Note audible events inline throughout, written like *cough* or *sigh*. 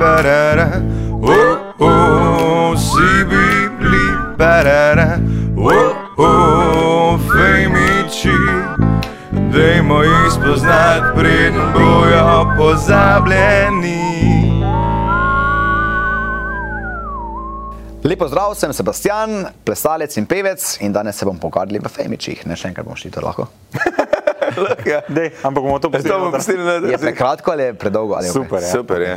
barara, oh, oh, CBB, barara, oh, oh, fejmiči. Dajmo jih spoznati, preden bojo pozabljeni. Lepo zdrav, sem Sebastian, plesalec in pevec in danes se bom pogovarjali v Femičih. Ne še enkrat bomo šli to lahko. *laughs* Ja. Dej, ampak bomo to To bomo pustili na Je prekratko ali je predolgo? Ali je? Super, ja. Super je.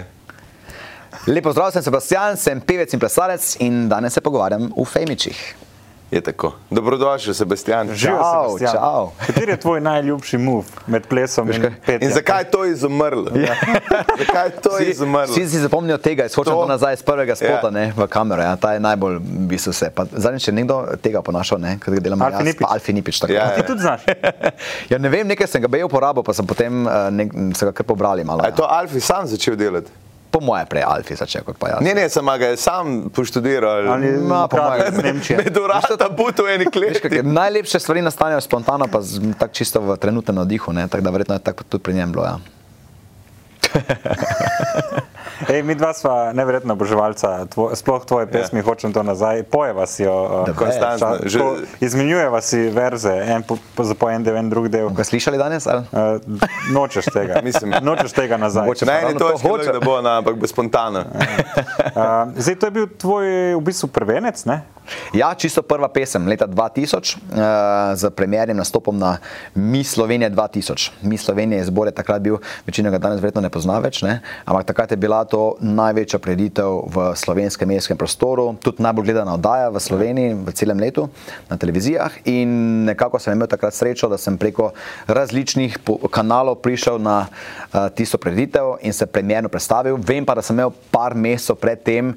Lepo zdrav, sem Sebastian, sem pevec in plesalec in danes se pogovarjam v Femičih. Je tako. Dobrodošli, Sebastian. Živijo, Čau, Sebastian. čau. Kateri je tvoj najljubši move med plesom in petjem? In zakaj je to izumrlo? *laughs* zakaj je to Vsi, izumrlo? vsi si zapomnijo tega, izhočem To- to nazaj iz prvega spota Ja. ne, v kamero. Ja, ta je najbolj v bistvu vse. Pa Zadnjič je nekdo tega ponašal, ne, ko ga delamo Alfi jaz, Nipič. Alfi Nipič. Tako. Ja, Ti tudi znaš? *laughs* ja, ne vem, nekaj sem ga bejal uporabil, pa sem potem uh, nek, se ga kar pobrali malo. A je Ja. to Alfi sam začel delati? Po moje prej Alfi začel kot pa jaz. Ne, ne, sem ga je sam poštudiral. Ali Ma, po ukradel mojem. iz Nemčije? Med urata putu eni je, kleti. najlepše stvari nastanejo spontano, pa tako čisto v trenutnem nadihu, ne, tako da verjetno je tako tudi pri njem bilo. Ja. *laughs* Ej, mi dva sva neverjetna oboževalca, tvo, sploh tvoje pesmi, ja. hočem to nazaj. Pojeva si jo. Da, Konstantno. Že, Izmenjujeva si verze, en po, po, za po en del, en drug del. Ga slišali danes? Ali? Uh, nočeš tega, *laughs* Mislim- nočeš tega nazaj. Mogoče eni ravno to točki hoče. da bo, na, ampak bo spontano. Uh, *laughs* zdaj, to je bil tvoj v bistvu prvenec, ne? Ja, čisto prva pesem leta 2000 uh, z premjernim nastopom na Mi Slovenija 2000. Mi Slovenija je zbor je takrat bil, večina ga danes verjetno ne pozna več, ne? ampak takrat je bila to največja preditev v slovenskem medijskem prostoru, tudi najbolj gledana oddaja v Sloveniji v celem letu na televizijah in nekako sem imel takrat srečo, da sem preko različnih kanalov prišel na uh, tisto preditev in se premjerno predstavil. Vem pa, da sem imel par mesecev predtem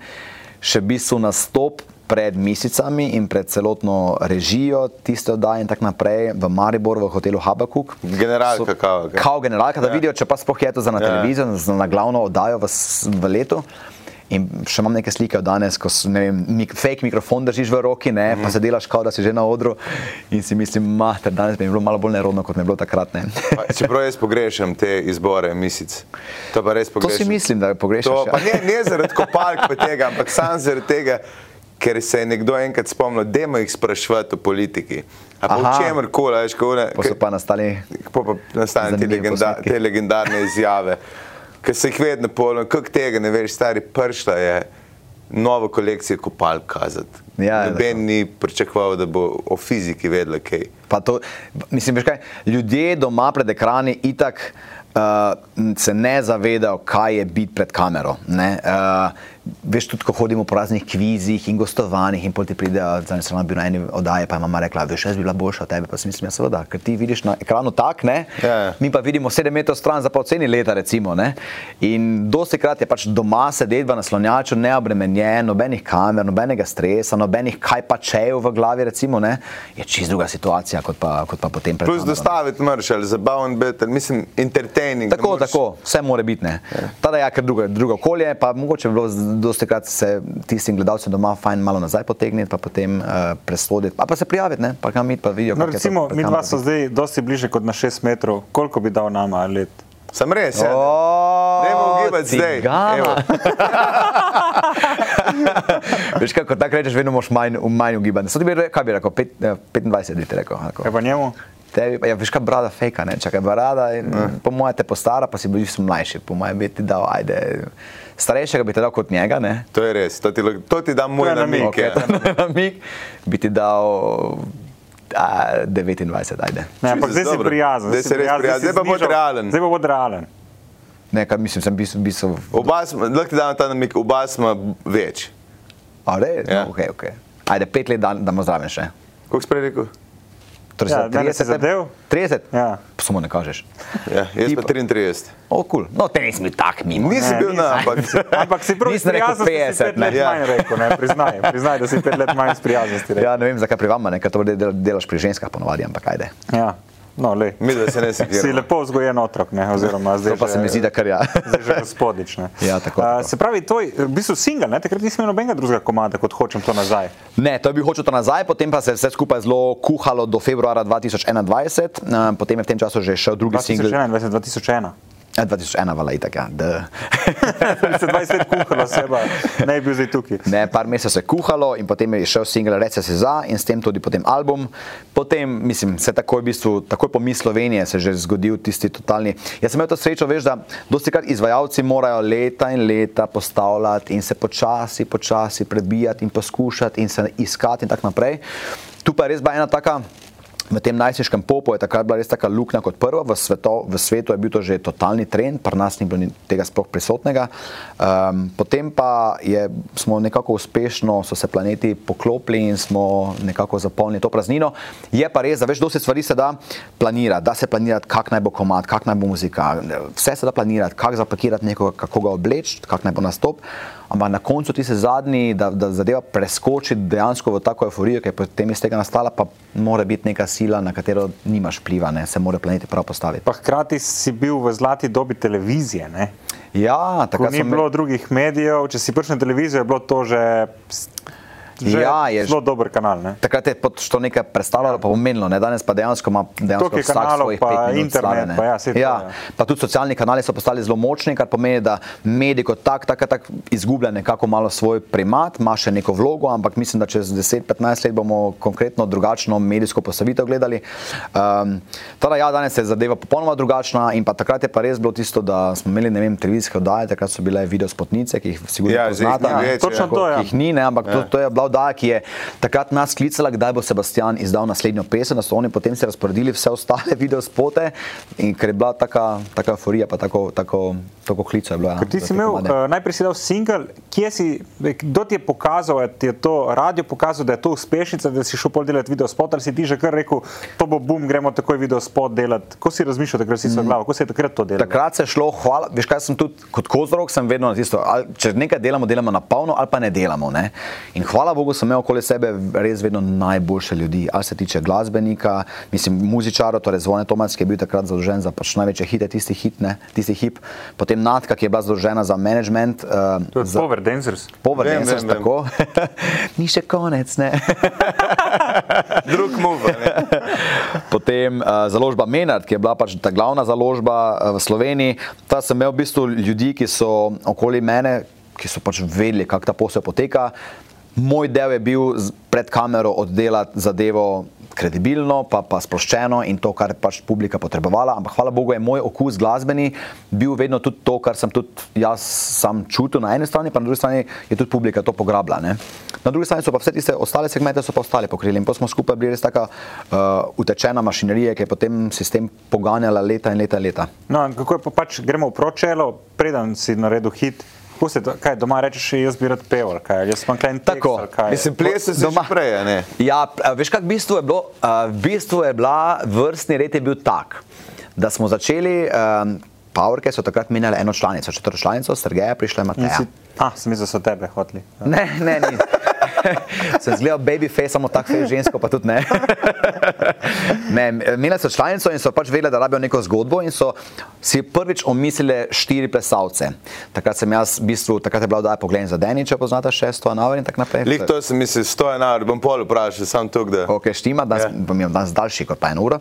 še v bistvu nastop pred mesecami in pred celotno režijo tiste oddaje in tako naprej v Mariboru, v hotelu Habakuk. Generalka kao, kaj? Kao generalka, da Ja. vidijo, če pa sploh je to za na Ja. televizijo, za na glavno oddajo v, v letu. In še imam neke slike od danes, ko s- ne vem, mik, fake mikrofon držiš v roki, ne, Mhm. pa se delaš, kot da si že na odru. In si mislim, mater, danes bi mi bilo malo bolj nerodno, kot mi je bilo takrat. Čeprav jaz pogrešam te izbore misic. To pa res To pogrešam. si mislim, da pogrešaš. To, ja. pa ne, ne zaradi kopalk pa tega, ampak sam zaradi tega, ker se je nekdo enkrat spomnil, da jih sprašvati o politiki. A pa Aha. v čemer koli, veš, ko ne. Pa so pa nastali Pa pa nastane te, legenda, posnetki. te legendarne izjave, ki se jih vedno polno, kako tega ne veš, stari pršla je novo kolekcijo kopalk kazati. Ja, Noben ni pričakoval, da bo o fiziki vedela kaj. Pa to, mislim, veš kaj, ljudje doma pred ekrani itak uh, se ne zavedajo, kaj je biti pred kamero. ne. Uh, veš tudi, ko hodimo po raznih kvizih in gostovanjih in pol ti pridejo, zdaj sem bil na eni oddaji, pa je mama rekla, veš, jaz bi bila boljša od tebe, pa si mislim, ja seveda, ker ti vidiš na ekranu tak, ne, Ja. mi pa vidimo sedem metrov stran za poceni leta recimo, ne. In dosti krat je pač doma sedeti v naslonjaču neobremenjen, nobenih kamer, nobenega stresa, nobenih kaj pa čejev v glavi recimo, ne, je čist druga situacija, kot pa, kot pa potem pred Plus dostaviti mrš ali zabaven biti, mislim, entertaining. Tako, tako, vse mora biti. Ne. Tada je ja, ker drugo, drugo okolje, pa mogoče bi bilo dosti krat se tistim gledalcem doma fajn malo nazaj potegniti, pa potem uh, presoditi, pa, pa se prijaviti, ne, pa kam iti, pa vidijo. No, kako to recimo, pred mi dva so zdaj dosti bliže kot na 6 metrov. Koliko bi dal nama let? Sem res, ja. O, Dajmo ugibati zdaj. *laughs* Veš, kaj, ko tako rečeš, vedno imaš manj, manj ugibanja. Sodi bi rekel, kaj bi rekel, pet, eh, 25 bi ti rekel. Kaj pa njemu? Tebi, ja, veš, kaj brada fejka, ne, čakaj, brada in po mojem te postara, pa si bil mlajši, po mojem bi ti dal, ajde, starejšega bi ti dal kot njega, ne. To je res, to ti, to ti dam moj To je namig, namig. Okay, ja. namig bi ti dal a, 29, ajde. Ne, ampak zdaj si prijazen. Zdaj si prijazen. si Zdaj pa bod znižal- realen. Zdaj pa bod realen. Ne, kaj mislim, sem bil, bil sem, Oba smo, lahko ti dam ta namig, oba smo več. a res, Ja. no, ok, ok. Ajde, pet let dan, damo zraven še. Koliko si prej rekel? Torej, Ja, za danes si 30 zadev? 30? Ja. Samo ne kažeš. Ja, jaz pa pa- 33. O, kul. Cool. No, te nisi bil tak mimo. Nisi Ne, bil nisem. na, ampak Ampak si prav rekel prijazen, si 50, pet let ne. Ja. manj rekel, ne? Priznaj, priznaj, da si pet let manj sprijaznosti rekel. Ja, ne vem, zakaj pri vama, ne, ker to del, delaš pri ženskah ponovadi, ampak ajde. Ja. No, mi da se ne *laughs* Si sekiramo. lepo vzgojen otrok, ne? oziroma zdaj To pa se mi zdi, da kar ja. *laughs* Zdaj že gospodič. Ne? Ja, tako, tako. se pravi, tvoj, v bistvu single, ne? takrat nisi imel nobenega drugega komada, kot hočem to nazaj. Ne, to je bil hočel to nazaj, potem pa se je vse skupaj zelo kuhalo do februarja 2021, eh, potem je v tem času že šel drugi singl. 2021, 2001. Ja, 2001 vala itak, ja. Da. *laughs* Se 20 let kuhalo seba, ne bi bil zdaj tukaj. Ne, par mesecev se je kuhalo in potem je šel singel Rece se za in s tem tudi potem album. Potem, mislim, se takoj, v bistvu, takoj po mi Slovenije se je že zgodil tisti totalni. Jaz sem imel to srečo, veš, da dosti krat izvajalci morajo leta in leta postavljati in se počasi, počasi prebijati in poskušati in se iskati in tako naprej. Tu pa je res bila ena taka v tem najstniškem popu je takrat bila res taka luknja kot prva, v, sveto, v svetu je bil to že totalni trend, pri nas ni bilo tega sploh prisotnega. Um, potem pa je, smo nekako uspešno, so se planeti poklopili in smo nekako zapolnili to praznino. Je pa res, da več dosti stvari se da planirati, da se planirati, kak naj bo komat, kak naj bo muzika, vse se da planirati, kak zapakirati nekoga, kako ga obleči, kak naj bo nastop ampak na koncu ti se zadnji, da, da zadeva preskoči dejansko v tako euforijo, ki je potem iz tega nastala, pa mora biti neka sila, na katero nimaš pliva, ne? se mora planeti prav postaviti. Pa hkrati si bil v zlati dobi televizije. Ne? Ja, tako ni bilo me... drugih medijev. Če si prišel na televizijo, je bilo to že Že ja, je zelo dober kanal. Ne? Takrat je to nekaj predstavljalo, pa pomenilo, ne? danes pa dejansko ima dejansko vsak kanalov, svojih pa internet. Pa ja, ja, to, ja. Pa tudi socialni kanali so postali zelo močni, kar pomeni, da medij kot tak, tak, tak izgublja nekako malo svoj primat, ima še neko vlogo, ampak mislim, da čez 10-15 let bomo konkretno drugačno medijsko postavitev gledali. Um, teda, ja, danes je zadeva popolnoma drugačna in pa takrat je pa res bilo tisto, da smo imeli, ne vem, televizijske oddaje, takrat so bile video spotnice, ki jih sigurno ja, poznate. Ja, točno to, ja. Ki jih ni, ne, ampak ja. to, to je bila oddaja, ki je takrat nas klicala, kdaj bo Sebastian izdal naslednjo pesem, da so oni potem se razporedili vse ostale *laughs* video spote in ker je bila taka, taka euforija, pa tako, tako, tako klica je bila. Ja, ti si imel, uh, najprej si dal single, kje si, kdo ti je pokazal, da je to radio pokazal, da je to uspešnica, da si šel pol delati video spot, ali si ti že kar rekel, to bo bum, gremo takoj video spot delati. Ko si razmišljal, takrat si mm. glavo, ko si je takrat to delal? Takrat se je šlo, hvala, veš kaj sem tudi kot kozorok, sem vedno na tisto, ali, če nekaj delamo, delamo na polno ali pa ne delamo. Ne? In hvala Bogu sem imel okoli sebe res vedno najboljše ljudi. Ali se tiče glasbenika, mislim, muzičarov, torej Zvone Tomac, ki je bil takrat zadolžen za pač največje hite, tisti, hit, ne, tisti hip. Potem Natka, ki je bila zadolžena za management. Uh, za Power Dancers. Power vem, Dancers, vem, vem. tako. *laughs* Ni še konec, ne. *laughs* Drug move. *laughs* Potem uh, založba Menard, ki je bila pač ta glavna založba uh, v Sloveniji. Ta sem imel v bistvu ljudi, ki so okoli mene, ki so pač vedeli, kako ta posel poteka. Moj del je bil pred kamero oddelati zadevo kredibilno, pa, pa sproščeno in to, kar pač publika potrebovala. Ampak hvala Bogu je moj okus glasbeni bil vedno tudi to, kar sem tudi jaz sam čutil na eni strani, pa na drugi strani je tudi publika to pograbila. Ne? Na drugi strani so pa vse tiste ostale segmente so pa ostale pokrili in pa smo skupaj bili res taka uh, utečena mašinerija, ki je potem sistem poganjala leta in leta in leta. No, kako je pa pač gremo v pročelo, preden si naredil hit. Pusti, kaj doma rečeš, jaz bi rad peval, kaj jaz sem kaj tako. Mislim, plese se doma prej, ne? Ja, veš, kak bistvo je bilo? Uh, v bistvu je bila, vrstni red je bil tak, da smo začeli, um, Powerke so takrat menjali eno članico, četrto članico, Sergeja, prišla je Mateja. Ah, sem mislil, da so tebe hoteli. Ne, ne, ni. *laughs* sem zgledal baby face, samo tako fej žensko, pa tudi ne. *laughs* ne Menjali so članico in so pač vedeli, da rabijo neko zgodbo in so si prvič omislili štiri plesalce. Takrat sem jaz, v bistvu, takrat je bila oddaja pogled za Deni, če poznate še sto enaver in tako naprej. Lih to sem mislil, sto enaver, bom pol vprašal, sam tukaj. Da... Ok, štima, danes yeah. bom imel danes daljši kot pa en uro.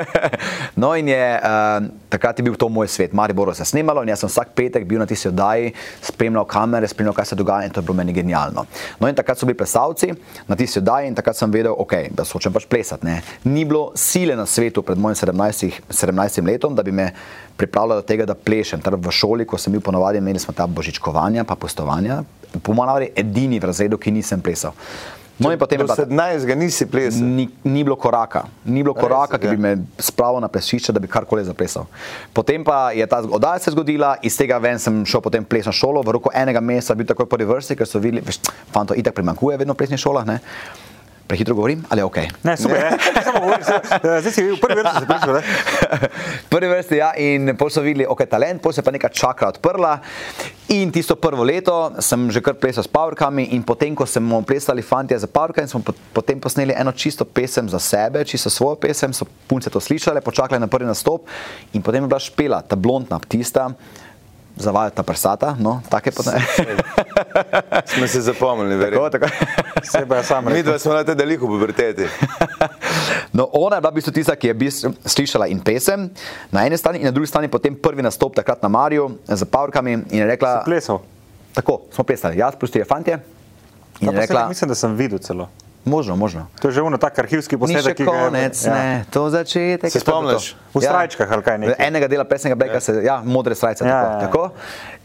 *laughs* no in je, uh, takrat je bil to moj svet. Mariboro se snimalo in jaz sem vsak petek bil na tisti oddaji, spremljal kamere, spremljal, kaj se dogaja in to je bilo meni genialno. No in takrat so bili plesalci na tisti oddaji in takrat sem vedel, okay, da so hočem pač plesati. Ne. Ni bilo sile na svetu pred mojim 17, 17 letom, da bi me pripravljalo do tega, da plešem. Torej v šoli, ko sem bil ponovadi, imeli smo ta božičkovanja, pa postovanja, po mojem edini v razredu, ki nisem plesal. No, in potem je bilo 17, ga nisi plesal. Ni, ni bilo koraka, ni bilo koraka, Res, ki bi ja. me spravil na plesišče, da bi karkoli zaplesal. Potem pa je ta oddaja se zgodila, iz tega ven sem šel potem plesno šolo, v roku enega meseca bil takoj prvi vrsti, ker so videli, veš, fanto, itak primankuje vedno v plesnih šolah. Ne? Prehitro govorim, ali ok? Ne, super, ne. Ne, *laughs* samo govori, eh, zdaj si v prvi vrsti prišel. *laughs* prvi vrsti, ja, in pol so videli, ok, talent, pol se pa neka čakra odprla. In tisto prvo leto sem že kar plesal s powerkami in potem, ko smo plesali fantje za powerkami, smo potem posneli eno čisto pesem za sebe, čisto svojo pesem, so punce to slišale, počakale na prvi nastop in potem je bila špela, ta blondna ptista zavajati ta prsata, no, take pa *laughs* ne. Smo se zapomnili, verjetno. Tako, tako. Sebe je sam Mi dva smo na tej deliku puberteti. *laughs* No, ona je bila v bistvu tista, ki je bistvu slišala in pesem na eni strani, in na drugi strani potem prvi nastop takrat na Mariju z Pavrkami in je rekla: Plesal. Tako, smo plesali, jaz, plus fantje. In Ja, je rekla: saj Mislim, da sem videl celo. Možno, možno. To je že ono tak arhivski Ni še posnetek, ga je- konec, ja. ne, to začetek. Se spomniš? V srajčkah ali kaj nekaj? Enega dela pesnega bleka, se, ja, modre srajce. Ja, tako, ja, ja. tako.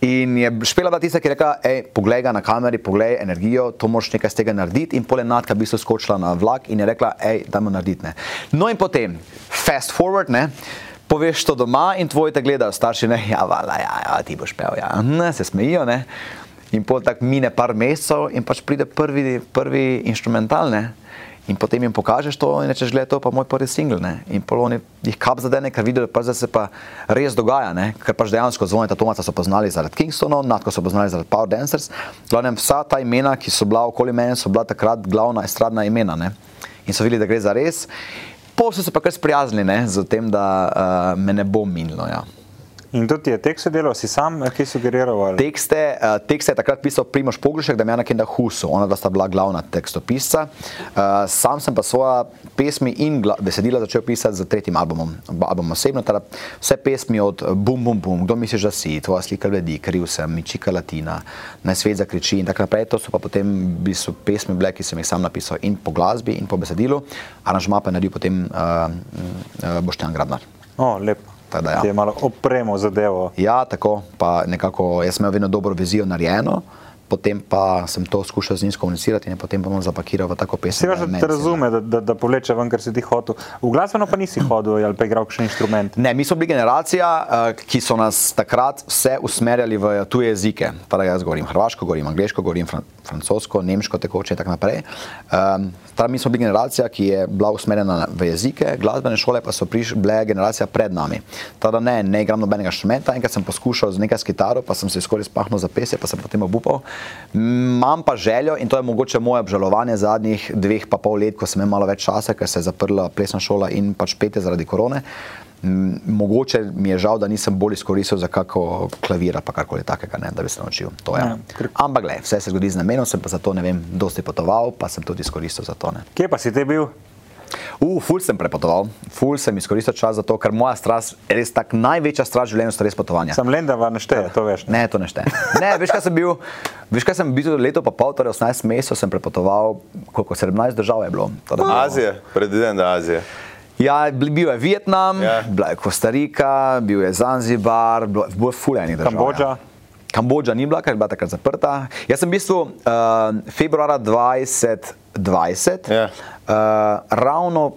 In je špela bila tista, ki je rekla, ej, poglej ga na kameri, poglej energijo, to moraš nekaj z tega narediti. In pole nadka bi se skočila na vlak in je rekla, hej, dajmo narediti. Ne. No in potem, fast forward, ne. Poveš to doma in tvoji te gledajo, starši, ne, ja, vala, ja, ja, ti boš pel, ja, ne, se smejijo, ne. In potem tako mine par mesecev in pač pride prvi, prvi instrumental, ne. In potem jim pokažeš to in rečeš, to je pa moj prvi singl. Ne? In pol oni jih kap zadene, ker vidijo, pa zdaj se pa res dogaja, ne? ker pač dejansko zvonita Tomasa so poznali zaradi Kingstonov, Natko so poznali zaradi Power Dancers. Glavnem, vsa ta imena, ki so bila okoli mene, so bila takrat glavna estradna imena. Ne? In so videli, da gre za res. Pol so se pa kar sprijaznili z tem, da uh, me ne bo minilo. Ja. In to ti je tekst delal, si sam, eh, ki sugeriral? ali? Tekste, uh, tekste je takrat pisal Primoš Pogrušek, Damjana Kenda Huso, ona dva sta bila glavna tekstopisca. Uh, sam sem pa svoja pesmi in besedila začel pisati z tretjim albumom, albumom osebno, teda vse pesmi od Bum Bum Bum, Kdo misliš, da si, Tvoja slika ljudi, Kriv sem, Mičika Latina, Naj svet zakriči in tako naprej. To so pa potem v bistvu pesmi bile, ki sem jih sam napisal in po glasbi in po besedilu, aranžma pa je naredil potem uh, uh, Boštjan Grabnar. O, lepo. Da ja. Ti je malo opremo zadevo. Ja, tako, pa nekako jaz sem imel vedno dobro vizijo narejeno, potem pa sem to skušal z njim komunicirati in potem bomo zapakiral v tako pesem. Si da veš, je da te razume, da, da, da povleče ven, kar si ti hotel. V glasbeno pa nisi hodil ali pa igral kakšen inštrument. Ne, mi smo bili generacija, eh, ki so nas takrat vse usmerjali v tuje jezike. Teda jaz govorim hrvaško, govorim angliško, govorim fran francosko, nemško, tekoče in tako naprej. Um, teda mi smo bili generacija, ki je bila usmerjena na- v jezike, glasbene šole pa so priš, bile generacija pred nami. Teda ne, ne igram nobenega inštrumenta, enkrat sem poskušal z nekaj s kitaro, pa sem se skoraj spahnil za pesje, pa sem potem obupal. Imam pa željo in to je mogoče moje obžalovanje zadnjih dveh pa pol let, ko sem imel malo več časa, ker se je zaprla plesna šola in pač pete zaradi korone. Mogoče mi je žal, da nisem bolj izkoristil za kako klavir ali pa karkoli takega, ne, da bi se naučil. To, ja. Ja, Ampak, gled, vse se zgodi z namenom, sem pa zato ne vem, dosti potoval, pa sem tudi izkoristil za to. Ne. Kje pa si te bil? Uh, ful sem prepotoval, ful sem izkoristil čas za to, ker moja strast, res tak največja strast v življenju so res potovanja. Sem Lendava našteje, to veš. Ne, to ne šteje. Ne, veš, kaj sem bil? Veš, kaj sem bil leto pa pol, torej 18 mesecev sem prepotoval, koliko 17 držav je bilo. Teda bilo- Azija, predviden, da Azija. Ja, bil je Vietnam, Ja. bila je Kostarika, bil je Zanzibar, bilo bilo je fulejnih držav. Kambodža? Ja. Kambodža ni bila, ker je bila takrat zaprta. Jaz sem v bistvu uh, februara 2020, Ja. Uh, ravno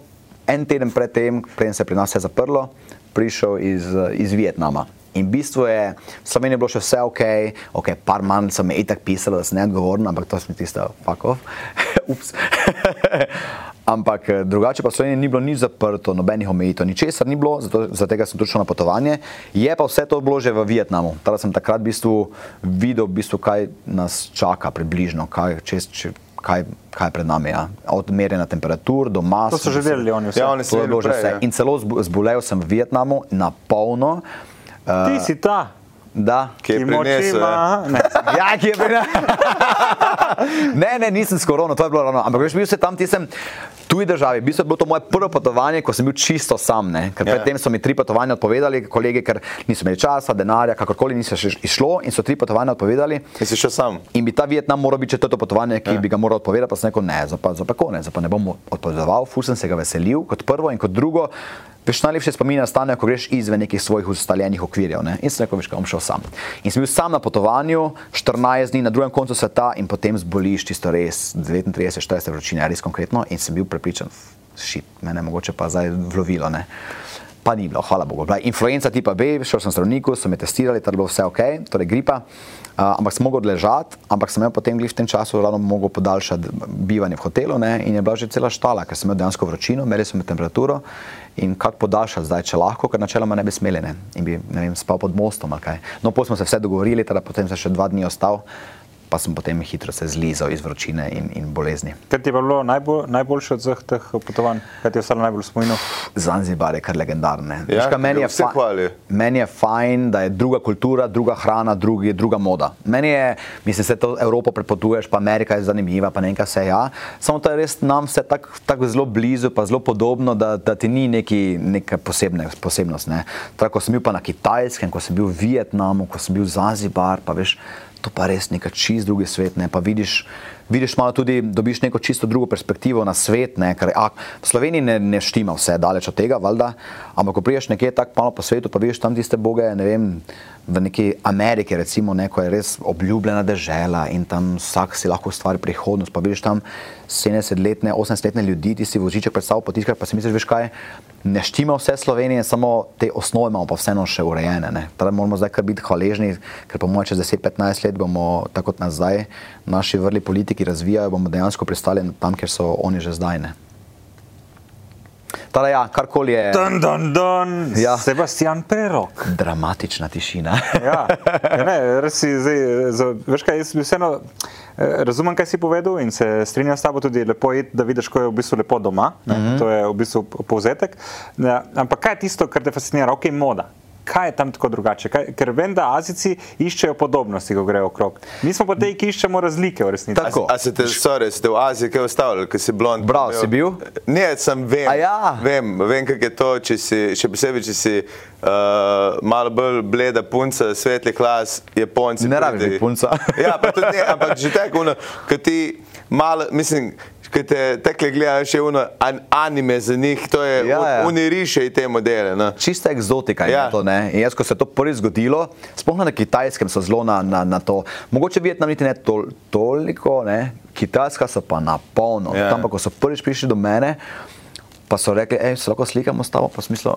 en teden pred tem, preden se je pri nas vse zaprlo, prišel iz, iz Vietnama. In v bistvu je Sloveniji bilo še vse ok, ok, par manj so mi itak pisali, da sem neodgovoren, ampak to sem tisto, fuck off. *laughs* Ups. *laughs* ampak eh, drugače pa v Sloveniji ni bilo nič zaprto, nobenih omejitev, ničesar ni bilo, zato, zato sem tudi šel na potovanje. Je pa vse to bilo že v Vietnamu. Teda sem takrat v bistvu videl, v bistvu, kaj nas čaka približno, kaj, čez, če, kaj, kaj je pred nami. Ja. Od merjenja temperatur do mas. To so že delali oni vse. Ja, oni so že prej, vse. ja. In celo zbo- zbolel sem v Vietnamu na polno. Ti si ta, Da. Ki je prinesel. ja. Ne. *laughs* Ja, ki je bil. *laughs* ne, ne, nisem s korono, to je bilo ravno. Ampak veš, bil sem tam, ti sem tuji državi. V bistvu je bilo to moje prvo potovanje, ko sem bil čisto sam. Ne? Ker Ja. predtem so mi tri potovanja odpovedali, kolegi, ker niso imeli časa, denarja, kakorkoli niso še išlo in so tri potovanja odpovedali. In si šel sam. In bi ta Vietnam moral biti četrto potovanje, ki Ja. bi ga moral odpovedati, pa sem rekel, ne, zdaj pa, zdaj pa konec, zdaj pa ne bom odpovedoval, ful sem se ga veselil kot prvo in kot drugo. Veš, najlepše spomine nastanejo, ko greš izven nekih svojih ustaljenih okvirjev. Ne? In sem rekel, veš, kaj bom šel sam. In sem bil sam na potovanju, 14 dni na drugem koncu sveta in potem zboliš čisto res, 39-40 vročine, res konkretno. In sem bil prepričan, šit, mene mogoče pa zdaj vlovilo. Ne? Pa ni bilo, hvala Bogu. Bila je influenza tipa B, šel sem zdravniku, so me testirali, da je bilo vse ok, torej gripa, uh, ampak sem mogel odležati, ampak sem imel potem v tem času ravno mogel podaljšati bivanje v hotelu ne, in je bila že cela štala, ker sem imel dejansko vročino, merili so mi temperaturo in kako podaljšati zdaj, če lahko, ker načeloma ne bi smeli ne, in bi ne vem, spal pod mostom ali kaj. No, potem smo se vse dogovorili, teda potem sem še dva dni ostal. Pa sem potem hitro se zlizal iz vročine in, in bolezni. Kaj ti je pa bilo najbolj, najboljše od vseh teh potovanj? Kaj ti je ostalo najbolj spominov? Zanzibar je kar legendarne. Ja, Veš kaj, meni, je fa- meni je fajn, da je druga kultura, druga hrana, drugi, druga moda. Meni je, mislim, se to Evropo prepotuješ, pa Amerika je zanimiva, pa ne vem, kaj se ja. Samo to je res nam vse tako tak zelo blizu, pa zelo podobno, da, da ti ni neki, neka posebne, posebnost. Ne. Tako, ko sem bil pa na Kitajskem, ko sem bil v Vietnamu, ko sem bil v Zanzibar, pa veš, to pa res neka čist drugi svet, ne, pa vidiš, vidiš malo tudi, dobiš neko čisto drugo perspektivo na svet, ne, ker a, v Sloveniji ne, ne štima vse, daleč od tega, valjda, ampak ko priješ nekje tako malo po svetu, pa vidiš tam tiste boge, ne vem, v neki Ameriki recimo, ne, ko je res obljubljena dežela in tam vsak si lahko ustvari prihodnost, pa vidiš tam 70-letne, 80-letne ljudi, ti si voziček pred sabo potiskaš, pa si misliš, veš kaj, ne štima vse Slovenije, samo te osnove imamo pa vseeno še urejene. Ne. Teda moramo zdaj kar biti hvaležni, ker po mojem čez 10-15 let bomo, tako kot nas zdaj, naši vrli politiki razvijajo, bomo dejansko pristali tam, kjer so oni že zdaj. Ne. Teda ja, karkoli je Dun, dun, dun. Ja. Sebastian Prerok. dramatična tišina. *laughs* Ja, ja, ne, res si zdaj, za, veš kaj, jaz bi vseeno eh, razumem, kaj si povedal in se strinjam s tabo tudi lepo je, da vidiš, ko je v bistvu lepo doma, ne, mm -hmm. to je v bistvu povzetek. Ja, ampak kaj je tisto, kar te fascinira, ok, moda. Kaj je tam tako drugače? Kaj, ker vem, da Azici iščejo podobnosti, ko grejo okrog. Mi smo pa te, ki iščemo razlike v resnici. Tako. A se te, sorry, ste v Aziji kaj ustavili, ker si blond? Bravo, si bil? Ne, sem vem. A ja? Vem, vem kako je to, če si, še posebej, če si uh, malo bolj bleda punca, svetli klas, Japonci. Ne rabiš punca. ja, pa tudi ne, ampak že tako, ko ti malo, mislim, ko te tekle gledajo še uno an, anime za njih, to je, Ja, ja. oni rišejo te modele. No. Čista eksotika je Ja. ja. to. Ne? In jaz, ko se je to prvič zgodilo, sploh na kitajskem so zelo na, na, na to. Mogoče Vietnam niti ne tol, toliko, ne? kitajska so pa na polno. Ja. Tam pa, ko so prvič prišli do mene, pa so rekli, hej, se lahko slikamo s tabo, pa smislo.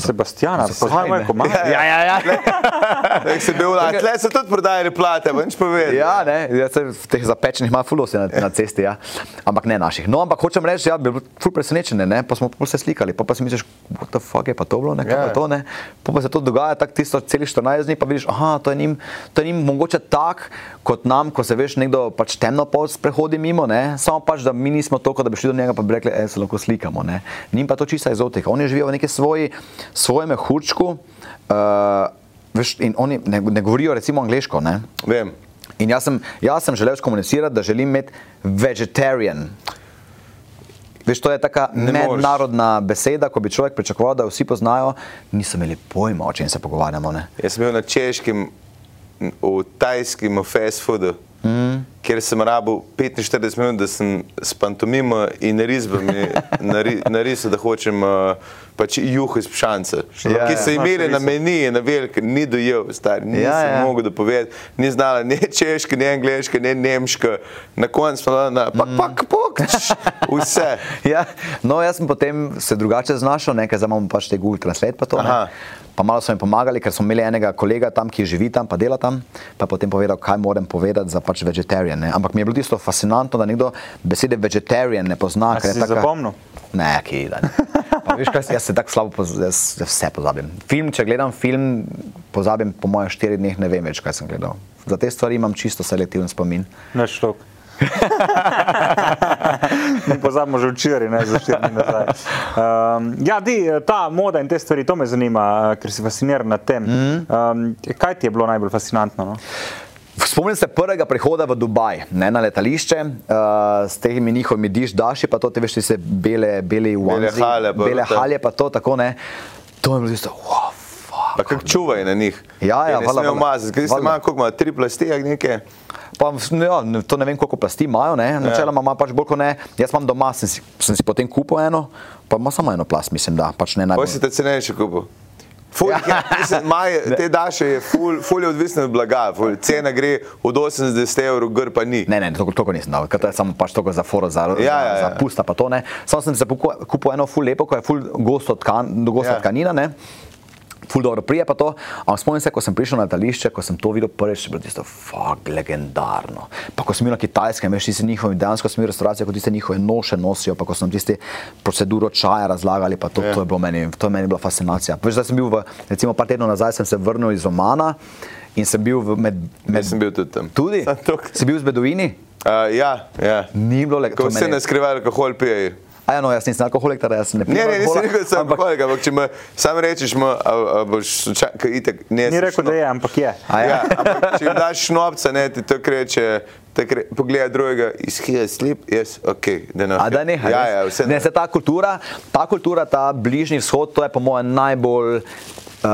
Sebastiana, Zakaj poznamo ne? je komaj. Ja, ja, ja. Tako *laughs* si bil, a tle so tudi prodajali plate, pa nič povedal. Ja, ne, jaz se v teh zapečenih ima fulosi na, na cesti, ja. ampak ne naših. No, ampak hočem reči, ja, bil ful presenečen, ne, pa smo pa se slikali, pa, pa si misliš, what the fuck je pa to bilo, ne, kaj Ja. pa to, ne, pa, pa se to dogaja tako tisto celih 14 dni, pa vidiš, aha, to je njim, to je njim mogoče tak, kot nam, ko se veš, nekdo pač temno pol sprehodi mimo, ne, samo pač, da mi nismo toliko, da bi šli do njega, pa bi rekli, e, se lahko slikamo, ne. Njim pa to čista eksotika, oni živijo v neki svoji, svojem mehurčku, uh, veš, in oni ne, ne govorijo recimo angliško, ne. Vem. In jaz sem, jaz sem želel skomunicirati, da želim imeti vegetarian. Veš, to je taka Ne moreš. mednarodna beseda, ko bi človek pričakoval, da jo vsi poznajo, niso imeli pojma, o čem se pogovarjamo. Ne? Jaz sem bil na češkem, v tajskem, fast foodu, mm. kjer sem rabil 45 minut, da sem s pantomimo in risbami nari, narisal, da hočem uh, pač juho iz pšance. Ja, ki ja. so imeli na Znaš meni, na velik, ni dojel, star, nisem Ja, ja, ja. ja. mogel dopovedati, ni znala ne češka, ne angliška, ne nemška, na koncu smo dali na pak, pak, pak, čš, vse. *laughs* Ja, no, jaz sem potem se drugače znašel, nekaj zdaj imamo pač te Google Translate. Pa, to, ne. Pa malo so mi pomagali, ker smo imeli enega kolega tam, ki živi tam, pa dela tam, pa je potem povedal, kaj moram povedati za pač vegetarian. Ne. Ampak mi je bilo tisto fascinantno, da nekdo besede vegetarian ne pozna. Si taka- zapomnil? Ne, ki da. ne. Pa Veš, kaj, jaz se tako slabo poz, jaz, vse pozabim. Film, če gledam film, pozabim po mojem štirih dneh, ne vem več, kaj sem gledal. Za te stvari imam čisto selektiven spomin. Ne štok. Mi pozabimo že včeraj, ne za štiri dni nazaj. Um, ja, di, ta moda in te stvari, to me zanima, eh, ker si fasciniran nad tem. Um, kaj ti je bilo najbolj fascinantno? No? Spomnim se prvega prihoda v Dubaj, ne, na letališče, uh, s temi njihovimi diš, daši, pa to te veš, se bele, bele, Bele halje pa bele to. halje, pa to tako ne. To je bilo tisto, wow. Pa kako čuvaj na njih. Ja, ja, mazati, ker ste Valjda. imeli koliko, ima tri plasti, nekaj. Pa, ja, to ne vem, koliko plasti imajo, ne? načeloma ima pač bolj kot ne. Jaz imam doma, sem si, sem si potem kupil eno, pa ima samo eno plast, mislim, da pač ne Kaj najbolj. si te cenejši kupil? Ful, ja. mislim, maj, *laughs* te daše je ful, ful je odvisno od blaga, ful, cena gre od 80 evrov, gr pa ni. Ne, ne, toliko, toliko nisem dal, ker to je samo pač toliko za foro, za, Ja, za, ja, ja. za pusta pa to ne. Samo sem se kupil, eno ful lepo, ko je ful gosto tkan, gosta Ja. ja. tkanina, ne. Ful dobro prije pa to, ampak spomnim se, ko sem prišel na letališče, ko sem to videl prvič, je bilo tisto fuck legendarno. Pa ko sem bil na kitajskem, veš, tisti njihovi, dejansko sem bil v restauraciji, ko tiste njihove noše nosijo, pa ko sem tisti proceduro čaja razlagali, pa to, Ja. to je bilo meni, to je meni bila fascinacija. Veš, da sem bil v, recimo par tednov nazaj sem se vrnil iz Omana in sem bil v, med, med Jaz sem bil tudi tam. Tudi? Si bil z Beduini? Uh, ja, ja. Ni bilo lepo. Ko vse ne skrivajo, alkohol pijejo. A ja, no, jaz nisem alkoholik, teda jaz ne pijem. Ne, ne, nisem rekel, da sem ampak- alkoholik, ampak če me sam rečeš, ma, a, a boš čakal, itek, ne. Ni sem rekel, šno- da je, ampak je. A ja? Ja, ampak če jim daš šnopca, ne, ti to kreče, te kre, pogleda drugega, is here sleep, yes, ok, da ne. A da ne, Ja, ja, vse ne, se ta kultura, ta kultura, ta bližnji vzhod, to je po mojem najbolj uh,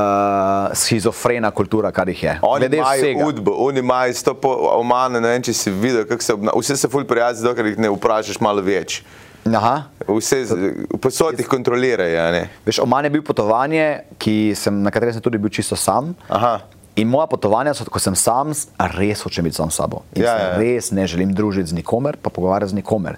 schizofrena kultura, kar jih je. Oni imajo udbo, oni imajo sto po omane, ne vem, če si videl, kako se obnašajo. Vse se ful prijazni, dokler jih ne vprašaš malo več. Aha. Vse, posod jih kontrolirajo. Veš, Oman je bil potovanje, ki sem, na katerem sem tudi bil čisto sam. Aha. In moja potovanja so, ko sem sam, res hočem biti sam s sabo. In Ja, ja, ja. res ne želim družiti z nikomer, pa pogovarjati z nikomer.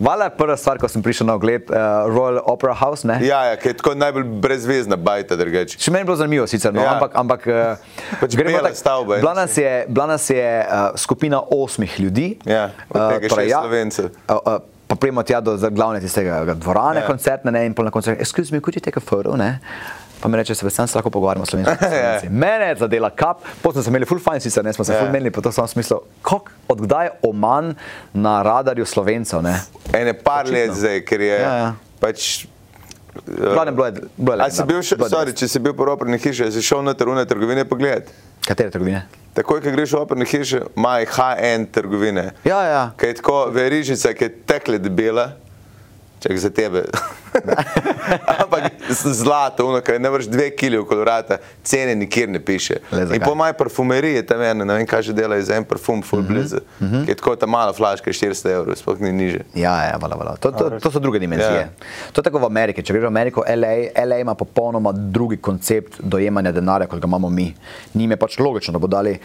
Vala je prva stvar, ko sem prišel na ogled uh, Royal Opera House. Ne? Ja, ja, ker je tako najbolj brezvezna bajta, drugače. Še meni je bilo zanimivo, sicer, no, Ja. ampak, ampak uh, Pač bela stavba je. Bila nas je, bila nas je uh, skupina osmih ljudi, Ja, od tega šest Slovencev. Uh, uh, pa prijemo tja do glavne tistega dvorane, Ja. koncertne, ne, in pol na koncertu, excuse me, could you take a photo, ne? Pa mi reče, se veselim, se lahko pogovarjamo slovensko. *laughs* Ja. Mene je zadela kap, potem smo imeli full fine, sicer ne smo se Ja. full menili, pa to sem smislil, kako, odkdaj je Oman na radarju slovencev, ne? Ene par Očitno. let zdaj, ker je Ja, ja. pač. Glavnem, bilo je, bilo je si bil še, bilo sorry, če si bil po operni hiši, si šel na trune trgovine pogledat. Katere trgovine? Takoj, ko greš v operni hiši, imajo high-end trgovine. Ja, ja. Kaj je tako verižica, ki je tekle debela, čak za tebe. *laughs* Ampak zlato, ono, kaj ne vrš dve kili okoli vrata, cene nikjer ne piše. In po moji parfumeriji tam ena, ne vem, kaj že delajo za en parfum, full blizu, mm -hmm. ki je tako ta mala flaška, 400 evrov, sploh ni niže. Ja, ja, vala, vala. To, to, to so druge dimenzije. Ja. To je tako v Ameriki. Če greš v Ameriko, LA, LA ima popolnoma drugi koncept dojemanja denarja, kot ga imamo mi. Njim je pač logično, da bo dali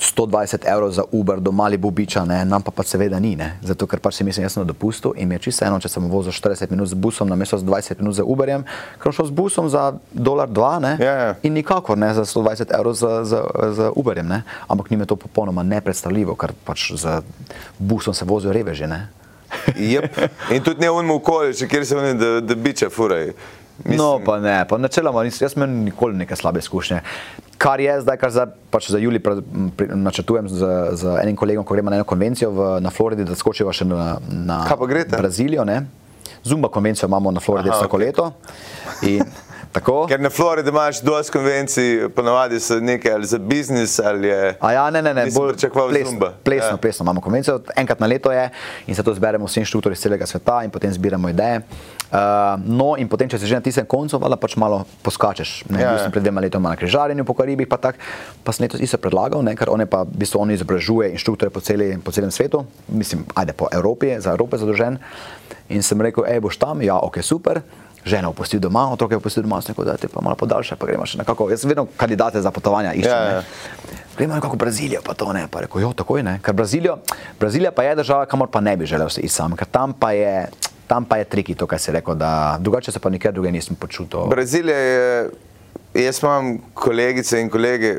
120 evrov za Uber do mali bubiča, ne? nam pa, pa seveda ni. Ne? Zato, ker pač si mislim, jaz sem na dopustu in mi je čisto eno, če sem vozil 40 minut z busom, namesto z 20 minut z Uberjem, ker sem šel z busom za dolar, dva ne? Ja, ja. in nikakor ne za 120 evrov z, z, z Uberjem. Ne? Ampak njim je to popolnoma nepredstavljivo, ker pač z busom se vozijo reveži. Ne? Yep. In tudi ne unmo okoliš, kjer se oni, da, da biče furaj. No, pa ne, pa načeloma nisem, jaz imam nikoli neke slabe izkušnje. Kar je zdaj, kar zdaj pač za Juli pre- pri- načrtujem z, z enim kolegom, ko gremo na eno konvencijo v, na Floridi, da skočiva še na, na? Brazilijo. Ne? Zumba konvencijo imamo na Floridi vsako okej. leto. In, tako. *laughs* Ker na Floridi imaš dosti konvencij, ponavadi so nekaj ali za biznis ali je. A ja, ne, ne, ne, Nisem pričakoval plesno, Zumba. plesno, Ja. ja. plesno imamo konvencijo, enkrat na leto je in se to zberemo vsi inštruktori iz celega sveta in potem zbiramo ideje. Uh, no, in potem, če se že na tistem koncu, vala pač malo poskačeš. Ne, Ja, ja, ja. sem pred dvema letoma na križarjenju po Karibih, pa tak, pa sem letos isto predlagal, ne, ker on je pa, v bistvu on izobražuje inštruktore po, celi, po celem svetu, mislim, ajde po Evropi, za Evropo zadolžen. In sem rekel, hej, boš tam, ja, ok, super. Žena opustil doma, otroke opustil doma, sem rekel, da te pa malo podaljša, pa gremo še nekako. Jaz vedno kandidate za potovanja iščem. Ne. ja. Gremo nekako v Brazilijo, pa to ne. Pa rekel, jo, takoj ne. Ker Brazilijo, Brazilija pa je država, kamor pa ne bi želel se iti sam, ker tam pa je, tam pa je triki to, kar si rekel, da drugače se pa nikjer druge nisem počutil. Brazilija je. Jaz imam kolegice in kolege,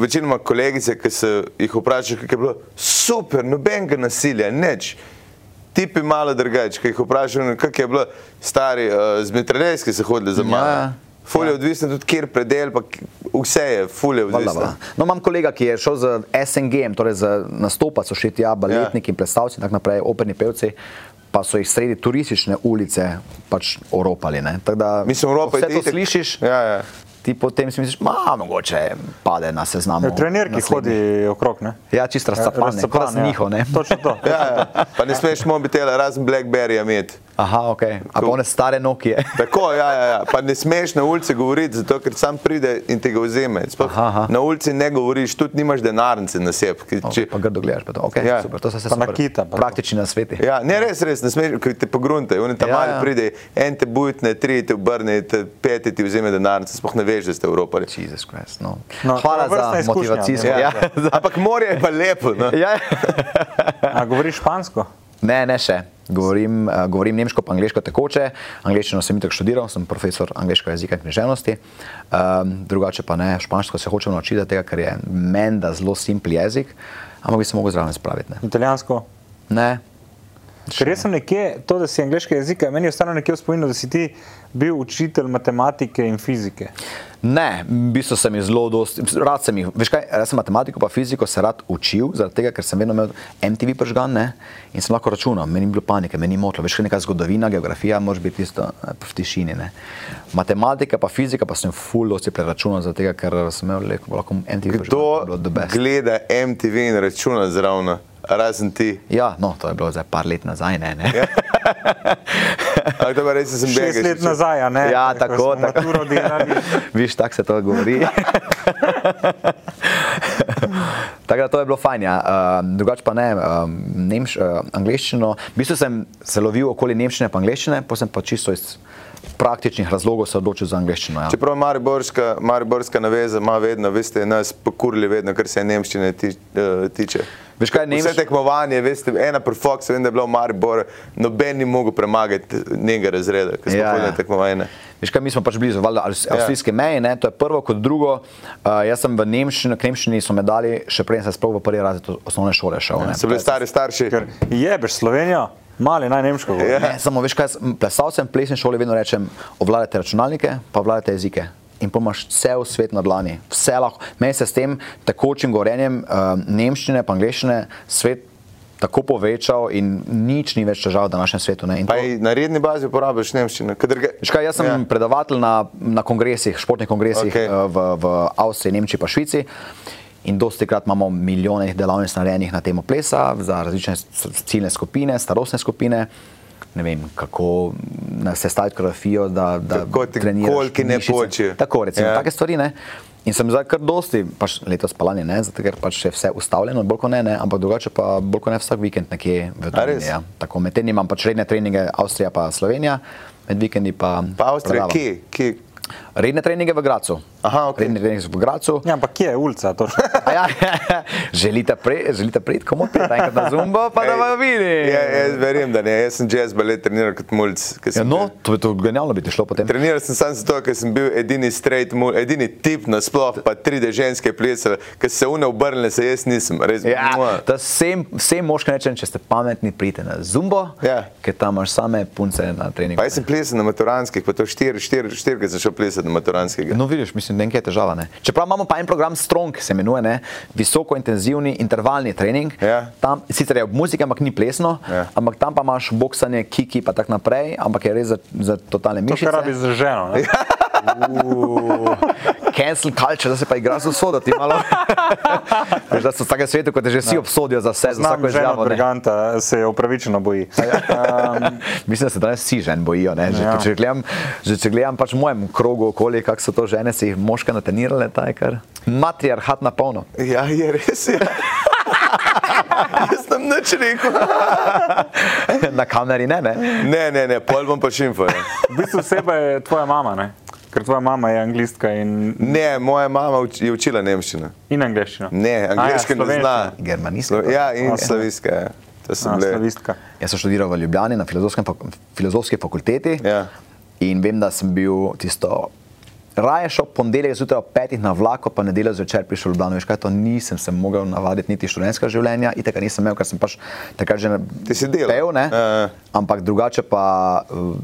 večinoma kolegice, ki se jih vprašaš, kako je bilo super, nobenega nasilja, nič. Tipi malo drugače, ki jih vprašaš, kako je bilo stari, uh, z metralejski se hodili za mano. Ja. Fulje je odvisno tudi, kjer predel, pa vse je, fulje je odvisno. valjda. No, imam kolega, ki je šel z SNG, torej za nastopa so še tja baletniki, ja. plesalci in tako naprej, operni pevci, pa so jih sredi turistične ulice pač oropali. ne. Tako Da, Mislim, Evropa vse je to itak- slišiš, Ja, ja. ti potem si misliš, ma, mogoče pade na seznamu. Ja, Trener, ki hodi okrog. Ne? Ja, čisto razcapan, razcapan, da si njihov, ne. Točno to. Ja, ja. Pa ne smeš mobitela, razen Blackberryja imeti. Aha, ok. A pa one stare Nokije. *laughs* Tako, ja, ja, ja. Pa ne smeš na ulici govoriti, zato ker sam pride in te ga vzame. Sploh Aha, aha. Na ulici ne govoriš, tudi nimaš denarnice na sebi. ki- Okay, če- pa grdo gledaš, pa to. Okay, Ja. super, to vse Pa nakita, pa. Praktični na sveti. Ja, ne, res, res, ne smeš, ker te pogrunte. Oni tam Ja, mali ja. pride, en te bujtne, tri te obrne, te peti ti vzame denarnice, sploh ne veš, da ste Evropali. Jezus Krist, no. No, Hvala za motivacijsko. Ja. *laughs* Ja. Ampak morje je pa lepo. No? Ja. A govoriš špansko? Ne, ne še. Govorim, uh, govorim nemško, pa angliško tekoče. Angliščino sem itak študiral, sem profesor angliškega jezika in književnosti. Um, drugače pa ne, špansko se hočem naučiti, tega, ker je menda zelo simpel jezik, ampak bi se mogel zraven spraviti. Ne. Italijansko. ne. Ker jaz sem nekje, to, da si angliški jezik, meni je ostalo nekje v spominu, da si ti bil učitelj matematike in fizike. Ne, v bistvu sem jih zelo dosti, rad sem jih, veš kaj, jaz sem matematiko pa fiziko se rad učil, zaradi tega, ker sem vedno imel MTV pržgan, ne, in sem lahko računal, meni ni bilo panike, meni ni motlo, veš kaj, neka zgodovina, geografija, moraš biti tisto eh, v tišini, ne. Matematika pa fizika pa sem full dosti preračunal, zaradi tega, ker sem imel lahko, lahko MTV pržgan, Kdo gleda MTV in računa zraven, razen ti? Ja, no, to je bilo zdaj par let nazaj, ne, ne. Ja. Ampak to pa res sem Šest let nazaj, a ne? Ja, ko tako, tako. *laughs* Viš, tako se to govori. *laughs* tako da to je bilo fajn. Ja. Uh, drugače pa ne, um, nemš, uh, angliščino. V bistvu sem se lovil okoli nemščine in angliščine, pa sem pa čisto iz praktičnih razlogov se odločil za angliščino. Ja. Čeprav Mariborska, Mariborska naveza ima vedno, veste, nas pokurili vedno, kar se nemščine ti, uh, tiče. Veš kaj, Vse Nemš- tekmovanje, veste, ena pri Foxu, vem, da je bilo v Mariboru, noben ni mogel premagati njega razreda, ker smo Ja, ja, hodili ja. na tekmovanje. Veš kaj, mi smo pač blizu valjda, avs- avstrijske meje, ne? to je prvo, kot drugo. Uh, jaz sem v Nemščini, k Nemščini so me dali, še preden sem sploh v prvi razred osnovne šole šel. ne. So bili stari starši. Ker jebeš Slovenijo, mali naj nemško. Ja. Ne, samo veš kaj, jaz plesalcem v plesni šoli vedno rečem, obvladajte računalnike, pa obvladajte jezike. In pa imaš cel svet na dlani, vse lahko. Meni se s tem tekočim govorjenjem uh, nemščine, pa angliščine svet tako povečal in nič ni več težav v današnjem svetu. Ne. In to- na redni bazi uporabljaš nemščino. kadar ga- Veš kaj, jaz sem Ja. predavatelj na, na kongresih, športnih kongresih okay. v, v Avstriji, Nemčiji pa Švici. In dosti krat imamo milijone delavnic narejenih na temo plesa za različne ciljne skupine, starostne skupine. Ne vem, kako sestaviti koreografijo, da, da Kako ti treniraš kolki ne počijo. Tako, recimo, Ja. take stvari. Ne? In sem zdaj kar dosti, pač letos spalanje, ne, zato ker pač je vse ustavljeno, bolj kot ne, ne, ampak drugače pa bolj kot ne vsak vikend nekje v Tuniziji. Ja. Tako med tedni imam pač redne treninge Avstrija pa Slovenija, med vikendi pa. Pa Avstrija, kje? kje? Redne treninge v Gracu. Aha, okej. Redne treninge v Gracu. Ja, ampak kje je ulica? *laughs* Ja, želite priti, želite priti, komu priti, enkrat na zumbo, pa da Ej, vam vidi. Ja, jaz verjamem, da ne. Jaz sem jazz balet treniral kot mulj. Ja, no, to je to genialno bi ti šlo potem. Treniral sem samo zato, ker sem bil edini straight, mul, edini tip nasploh, pa tri de ženske plesale, ker se une obrnile, se jaz nisem. Res, Ja, mua. da vsem, vsem moškim rečem, če ste pametni, pridite na zumbo, Ja. ker tam imaš same punce na treningu. Pa jaz sem plesal na maturanskih, pa to štiri, štiri, štirikrat sem šel plesati na maturanskega. No, vidiš, mislim, da je težava. Ne? Čeprav imamo pa en program Strong, se imenuje, ne? visoko intenzivni intervalni trening. Ja. Tam sicer je ob muziki, ampak ni plesno, Ja. ampak tam pa imaš boksanje, kiki in tako naprej, ampak je res za, za totalne To, mišice. kar rabi za ženo. ne? *laughs* Cancel culture, da se pa igra z usodo, ti malo. *laughs* Veš, da so v takem svetu, kot te že vsi obsodijo za vse, za Znam vsako ženo izjavo. Briganta, se je upravičeno boji. *laughs* Um, Mislim, da se danes vsi žen bojijo. ne. Že, Ja. če gledam, že če gledam pač v mojem krogu okoli, kako so to žene, si jih moške natenirale, ta je kar matriarhat na polno. Ja, je res. Je. *laughs* jaz sem nič rekel. *laughs* na kameri ne, ne. Ne, ne, ne, pol bom pa šimfal. v bistvu oseba je tvoja mama, ne? ker tvoja mama je anglistka in, Ne, moja mama uč, je učila nemščino. in angliščino. Ne, angliško ne zna. Germanistko. Slo- Ja, in Ok. sloviska. Ja. To so A, bile. slavistka. Jaz sem študiral v Ljubljani na filozofski fakulteti Ja. in vem, da sem bil tisto. Raje šel ponedeljek zjutraj ob petih na vlako, pa nedeljo zvečer prišel v Ljubljano. Veš kaj, to nisem se mogel navaditi niti študentskega življenja, itek nisem imel, ker sem pač takrat že delal. pel, ne? Ja. Ampak drugače pa uh,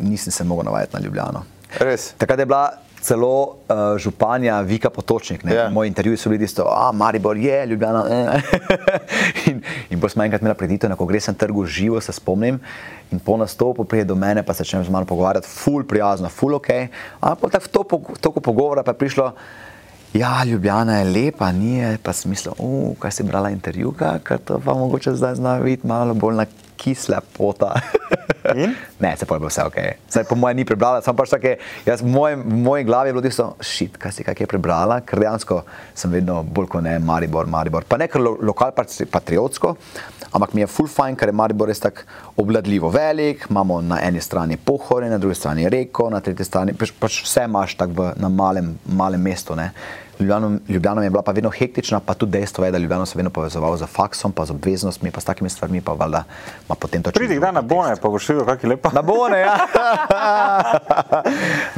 nisem se mogel navaditi na Ljubljano. Res. Takrat je bila celo uh, županja Vika Potočnik. Ja. Yeah. Moji intervjuji so bili isto, a Maribor je, Ljubljana. Eh. *laughs* in in potem smo enkrat imeli preditev na kongresnem trgu, živo se spomnim. In po nastopu pride do mene, pa se začnem z mano pogovarjati, ful prijazno, ful ok. Ampak tako v to, toliko pogovora pa je prišlo. Ja, Ljubljana je lepa, nije, pa sem mislil, uh, kaj si brala intervjuka, ker to pa mogoče zdaj zna videti malo bolj na kisla pota. *laughs* Ne, se bilo vse ok. Zdaj, po mojem, ni prebrala, samo pač take, jaz, v, mojem, v moji glavi je bilo tisto, šit, kaj si kaj je prebrala, ker dejansko sem vedno bolj kot ne Maribor, Maribor. Pa ne ker lo, lokal patriotsko, ampak mi je full fajn, ker je Maribor res tako obladljivo velik, imamo na eni strani pohore, na drugi strani reko, na tretji strani, pač, pač vse imaš tako na malem, malem mestu. Ne. Ljubljana, Ljubljana je bila pa vedno hektična, pa tudi dejstvo je, da Ljubljana se vedno povezoval z faksom, pa z obveznostmi, pa s takimi stvarmi, pa valjda ima potem to Pridi kdaj na Bone, pa boš videl, kak je lepa. Na Bone, ja. *laughs*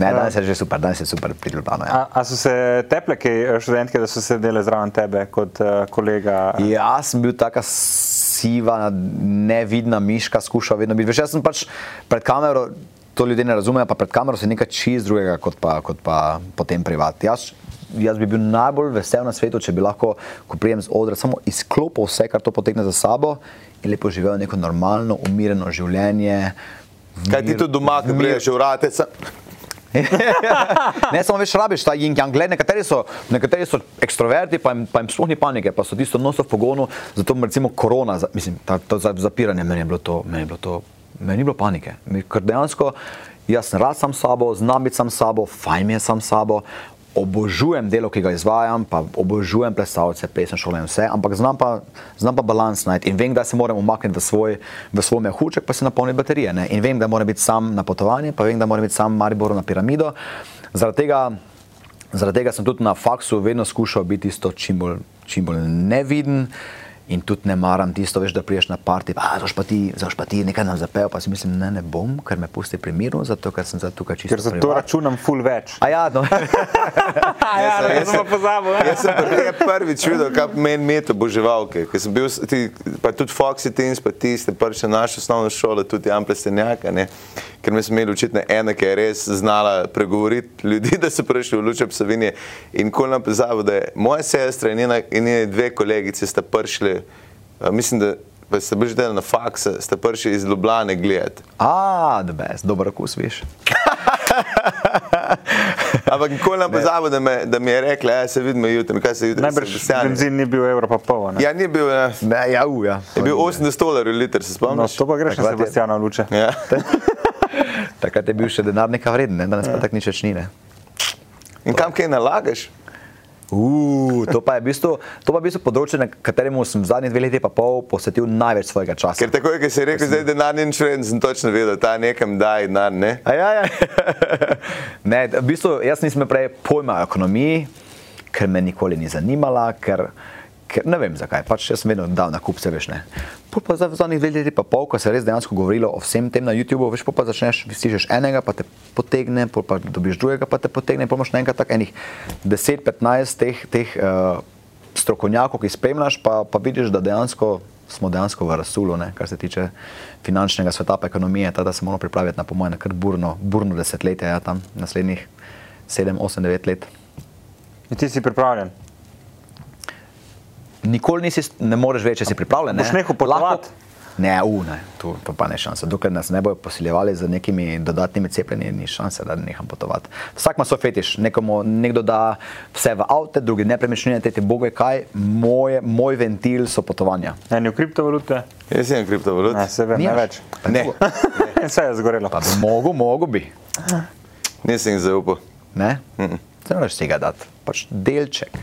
ne, danes je že super, danes je super pri Ljubljano. Ja. A, a so se teple kaj študentke, da so sedele zraven tebe kot uh, kolega? Jaz sem bil taka siva, nevidna miška, skušal vedno biti. Veš, jaz sem pač pred kamero, to ljudje ne razumejo, pa pred kamero se nekaj čist drugega kot pa, kot pa potem privat. Jaz, jaz bi bil najbolj vesel na svetu, če bi lahko, ko prijem z odra, samo izklopil vse, kar to potegne za sabo in lepo živel neko normalno, umirjeno življenje. Kaj ti tu doma, ki priješ v rate? *laughs* ne, samo veš, rabiš ta yang. Gled, nekateri, so, nekateri so ekstroverti, pa jim, pa jim sploh ni panike, pa so tisto noso v pogonu, zato recimo korona, mislim, ta, to zapiranje, meni je bilo to, meni je bilo to, meni ni bilo panike. Ker dejansko jaz sem rad sam sabo, znam biti sam sabo, fajn mi je sam sabo, obožujem delo, ki ga izvajam, pa obožujem plesalce, plesne šole in vse, ampak znam pa, znam pa balans najti in vem, da se moram umakniti v svoj, v svoj mehuček, pa se napolniti baterije. Ne? In vem, da moram biti sam na potovanje, pa vem, da moram biti sam v Mariboru na piramido. Zaradi tega, zaradi tega sem tudi na faksu vedno skušal biti isto čim bolj, čim bolj neviden. In tudi ne maram tisto, veš, da priješ na parti, pa znaš pa ti, znaš pa ti nekaj nam zapel, pa si mislim, ne, ne bom, ker me pusti pri miru, zato ker sem zdaj tukaj čisto. Ker za to računam full več. A ja, no. *laughs* *laughs* ja, jaz sem pa pozabil. Jaz sem prvi, prvič videl, kaj meni meto boživalke. Ker sem bil, ti, pa tudi Foxy Teens, pa ti ste prvi še naša osnovna šola, tudi Jan Plestenjaka, ne. Ker mi smo imeli očitno ena, ki je res znala pregovoriti ljudi, *laughs* da so prišli v Luče Psavinje. In ko nam pozabo, da je moja sestra in njene, in njene dve kolegice sta prišli Uh, mislim, da ste bili že na faksu, ste prišli iz Ljubljana gledati. A, da bes, dobro okus, veš. *laughs* Ampak nikoli ne pozabo, da, da mi je rekla, da ja, se vidimo jutri, kaj se jutri. Najbrž benzin ni bil evro pa pol. Ne? Ja, ni bil. Ja, ne, ja, u, ja. Je bil 80 dolarjev liter, se spomniš? No, to pa greš na Sebastiana Luče. Ja. *laughs* Takrat je bil še denar nekaj vreden, ne? danes pa tak nič več ni. Ne? In kam kaj nalagaš? Uh, to pa je v bistvu, to pa je v bistvu področje, na katerem sem v zadnjih dveh letih pa pol posvetil največ svojega časa. Ker tako je, ker si rekel, da je denar in šveden, sem točno vedel, da nekam daj denar, ne? A ja, ja. *laughs* ne, v bistvu jaz nisem prej pojma o ekonomiji, ker me nikoli ni zanimala, ker, ker ne vem zakaj, pač jaz sem vedno dal na kup se veš ne. Pol pa zdaj v zadnjih dveh letih pa pol, ko se je res dejansko govorilo o vsem tem na YouTubeu, veš, pol pa začneš, stižeš enega, pa te potegne, pol pa dobiš drugega, pa te potegne, pol imaš naenkrat tak enih 10-15 teh, teh uh, strokovnjakov, ki spremljaš, pa, pa vidiš, da dejansko smo dejansko v rasulu, ne, kar se tiče finančnega sveta, pa ekonomije, tada se moramo pripraviti na pomoč na kar burno, burno desetletje, ja, tam naslednjih 7, 8, 9 let. In ti si pripravljen? Nikoli nisi, ne moreš več, če si pripravljen. Ne? Boš nehal potovati? Ne, u, ne, tu pa, pa ne šanse. Dokler nas ne bojo posiljevali z nekimi dodatnimi cepljenji, ni šanse, da neham potovati. Vsak ima svoj fetiš. Nekomu, nekdo da vse v avte, drugi nepremičnine, tretji bogo je kaj. Moje, moj ventil so potovanja. Eni v kriptovalute? Jaz sem kriptovalut. Ne, se vem, ne več. Ne. *laughs* Vse je zgorelo. Pa bi mogo, mogo bi. Nisem zaupal. Ne? Mm -mm. Se moraš tega dati. Pač delček.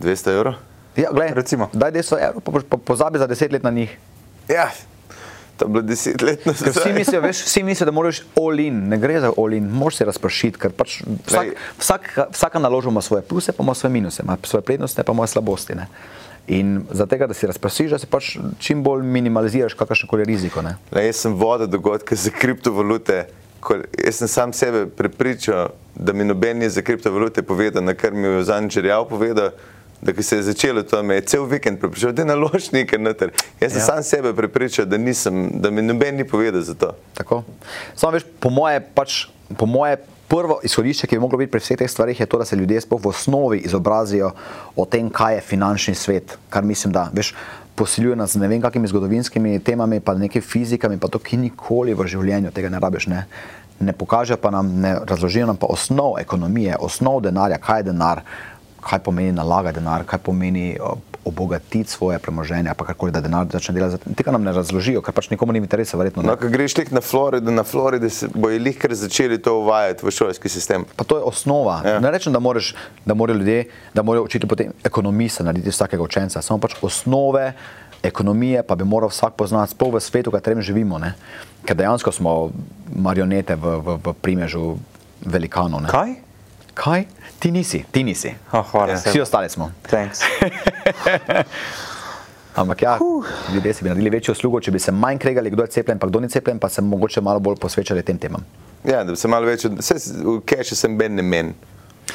200 evrov? Ja, gledaj, Recimo. Daj 200 evrov, pa, pa pozabi za 10 let na njih. Ja, to je bilo 10 let Ker vsi nazaj. mislijo, veš, vsi mislijo, da moraš all in, ne gre za all in, moraš se razpršiti, ker pač vsak, vsak, vsaka naložba ima svoje pluse, pa ima svoje minuse, ima svoje prednosti, pa ima slabosti. Ne? In za tega, da si razpršiš, da si pač čim bolj minimaliziraš kakršno koli riziko. Ne? Le, jaz sem vodil dogodke za kriptovalute. Ko, jaz sem sam sebe prepričal, da mi noben ni za kriptovalute povedal, na kar mi je Zančerjav povedal, da se je začelo to, me je cel vikend prepričal, da je nalož nekaj noter. Jaz sem Ja. sam sebe prepričal, da, nisem, da mi noben ni povedal za to. Tako. Samo veš, po moje, pač, po moje prvo izhodišče, ki bi moglo biti pri vseh teh stvarih, je to, da se ljudje sploh v osnovi izobrazijo o tem, kaj je finančni svet. Kar mislim, da veš, posiljuje nas z ne vem kakimi zgodovinskimi temami, pa nekaj fizikami, pa to, ki nikoli v življenju tega ne rabiš. Ne, ne pokažejo pa nam, ne razložijo nam pa osnov ekonomije, osnov denarja, kaj je denar, kaj pomeni nalagati denar, kaj pomeni o, obogatiti svoje premoženje, pa karkoli, da denar začne delati. Tega nam ne razložijo, ker pač nikomu ni interesa, verjetno. Ne. No, ko greš lik na Florido, na Floridi bojo lihkar začeli to uvajati v šolski sistem. Pa to je osnova. Ja. Ne rečem, da, moreš, da morajo ljudje, da morajo učiti potem ekonomista narediti vsakega učenca, samo pač osnove ekonomije pa bi moral vsak poznati, sploh v svetu, v katerem živimo. Ne? Ker dejansko smo marionete v, v, v primežu velikanov. ne. Kaj? Kaj? Ti nisi, ti nisi. Oh, hvala, Ja. Vsi ostali smo. Thanks. *laughs* Ampak ja, ljudje si bi naredili večjo uslugo, če bi se manj kregali, kdo je cepljen, pa kdo ni cepljen, pa se mogoče malo bolj posvečali tem temam. Ja, da bi se malo več, vse v kešu sem ben ne men,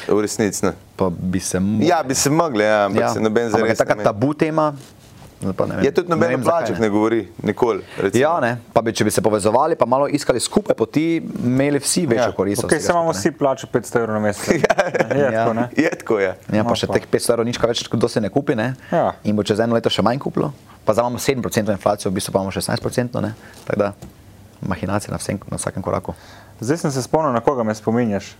v resnici ne. Pa bi se mogli. Ja, bi se mogli, ja, ampak ja. se noben zares. taka meni. tabu tema. Ne vem. Je tudi Ne noben plačah ne. ne govori, nikoli. recimo. Ja, ne, pa bi, če bi se povezovali, pa malo iskali skupaj poti, imeli vsi večjo Ja. korist. Okay, se imamo vsi plačo 500 evrov na mesec. *laughs* Je Ja. tako, ne? Je tako, ja. ne. Ja, pa No, še pa. teh 500 evrov nič več, kdo se ne kupi, ne? Ja. In bo čez eno leto še manj kupilo. Pa zdaj imamo 7% inflacijo, v bistvu pa imamo 16%, ne? Tako da mahinacije na, vsem, na vsakem koraku. Zdaj sem se spomnil, na koga me spominjaš.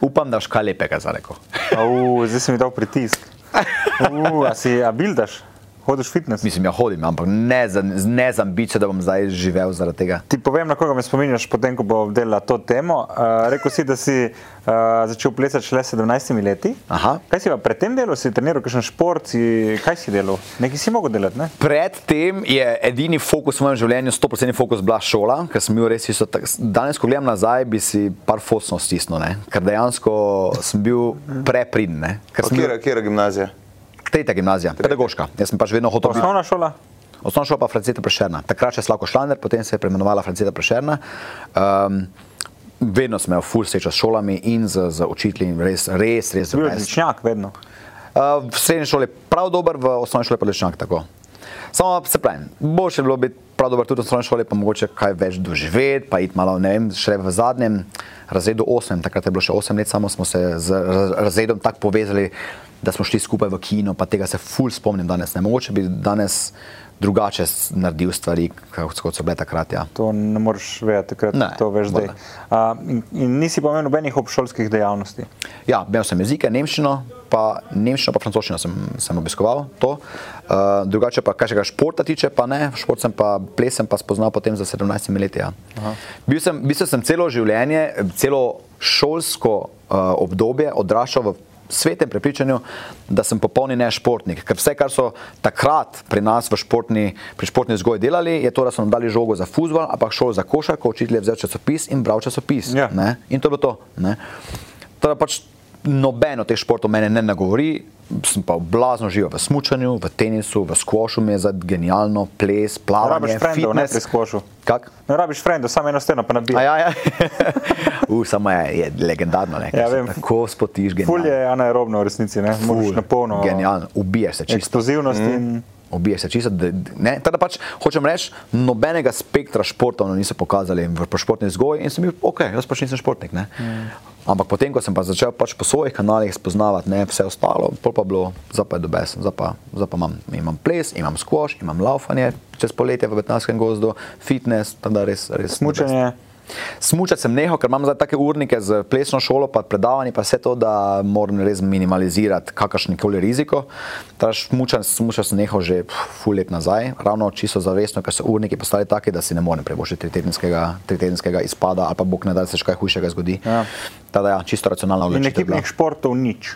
Upam, da boš kaj lepega za reko. Au, zdaj si mi dal pritisk. *laughs* Uh, a si a bildaš? Hodiš fitness? Mislim, ja hodim, ampak ne z, ne z ambicijo, da bom zdaj živel zaradi tega. Ti povem, na koga me spominjaš, potem ko bo obdelala to temo. Uh, rekel si, da si uh, začel plesati šele s 17 leti. Aha. Kaj si pa predtem delal? Si treniral kakšen šport? Si, kaj si delal? Nekaj si mogel delati, ne? Predtem je edini fokus v mojem življenju, 100% fokus bila šola, ker sem bil res isto. tak- Danes, ko gledam nazaj, bi si par fosno stisnil, ne? ker dejansko sem bil prepriden. ne. Ker sem kjera gimnazija? tretja pedagoška. Jaz sem pač vedno hotel. Osnovna šola? Osnovna šola pa Franceta Prešerna. Takrat še Slavko Šlander, potem se je preimenovala Franceta Prešerna. Um, vedno sem imel full srečo s šolami in z, z učitelji, res, res, res. Bil je odličnjak vedno. Uh, v srednji šoli je prav dober, v osnovni šoli pa odličnjak tako. Samo se pravi, boljše bilo biti prav dober tudi v osnovni šoli, pa mogoče kaj več doživeti, pa iti malo, ne vem, še v zadnjem razredu 8, takrat je bilo še 8 let, samo smo se z raz- razredom tako povezali, da smo šli skupaj v kino, pa tega se ful spomnim danes. Ne. Mogoče bi danes drugače naredil stvari, kot so bile takrat. Ja. To ne moreš vedeti, takrat Ne, to veš zdaj. Uh, in, nisi pa imel nobenih obšolskih dejavnosti. Ja, imel sem jezike, nemščino, pa nemščino, pa francoščino sem, sem obiskoval. To. Uh, drugače pa, kar se ga športa tiče, pa ne. Šport sem pa, ples sem pa spoznal potem za 17 leti. Ja. Bil sem, bil sem celo življenje, celo šolsko uh, obdobje odraščal v svetem prepričanju, da sem popolni nešportnik. Ker vse, kar so takrat pri nas v športni, pri športni vzgoji delali, je to, da so nam dali žogo za futbol, ampak šel za košarko, učitelj je vzel časopis in bral časopis. Ja. Ne? In to je bilo to. ne. Torej pač noben od teh športov mene ne nagovori, sem pa blazno živel v smučanju, v tenisu, v skvošu mi je za genialno, ples, Ne plavanje, rabiš frendov, ne fitness. pri skvošu. Kak? Ne rabiš frendov, samo eno steno pa A nabiješ. ja, ja. *laughs* uh, samo je, je legendarno, ne? Ja, vem. Tako spotiš, Ful genialno. je anaerobno v resnici, ne? Moraš na polno. Genialno, ubiješ se čisto. Eksplozivnost in Ubiješ se čisto. Tako da pač hočem reči, nobenega spektra športov nam niso pokazali v športni vzgoji in sem bil, ok, jaz pač nisem športnik. Ne. Ampak potem, ko sem pa začel pač po svojih kanalih spoznavati ne, vse ostalo, pol pa bilo, zdaj pa je dobes, zdaj pa, zdaj pa imam, imam ples, imam squash, imam laufanje čez poletje v Betnanskem gozdu, fitness, tako da res, res. the best. Smučati sem nehal, ker imam zdaj take urnike z plesno šolo, pa predavanji, pa vse to, da moram res minimalizirati kakršen koli riziko. Smučati smuča sem nehal že ful let nazaj, ravno čisto zavestno, ker so urniki postali taki, da si ne morem prebošiti tritedenskega, tritedenskega izpada ali pa bog ne da se še kaj hujšega zgodi. Ja. Tako da ja, čisto racionalna In odločitev. bila. ekipnih športov nič.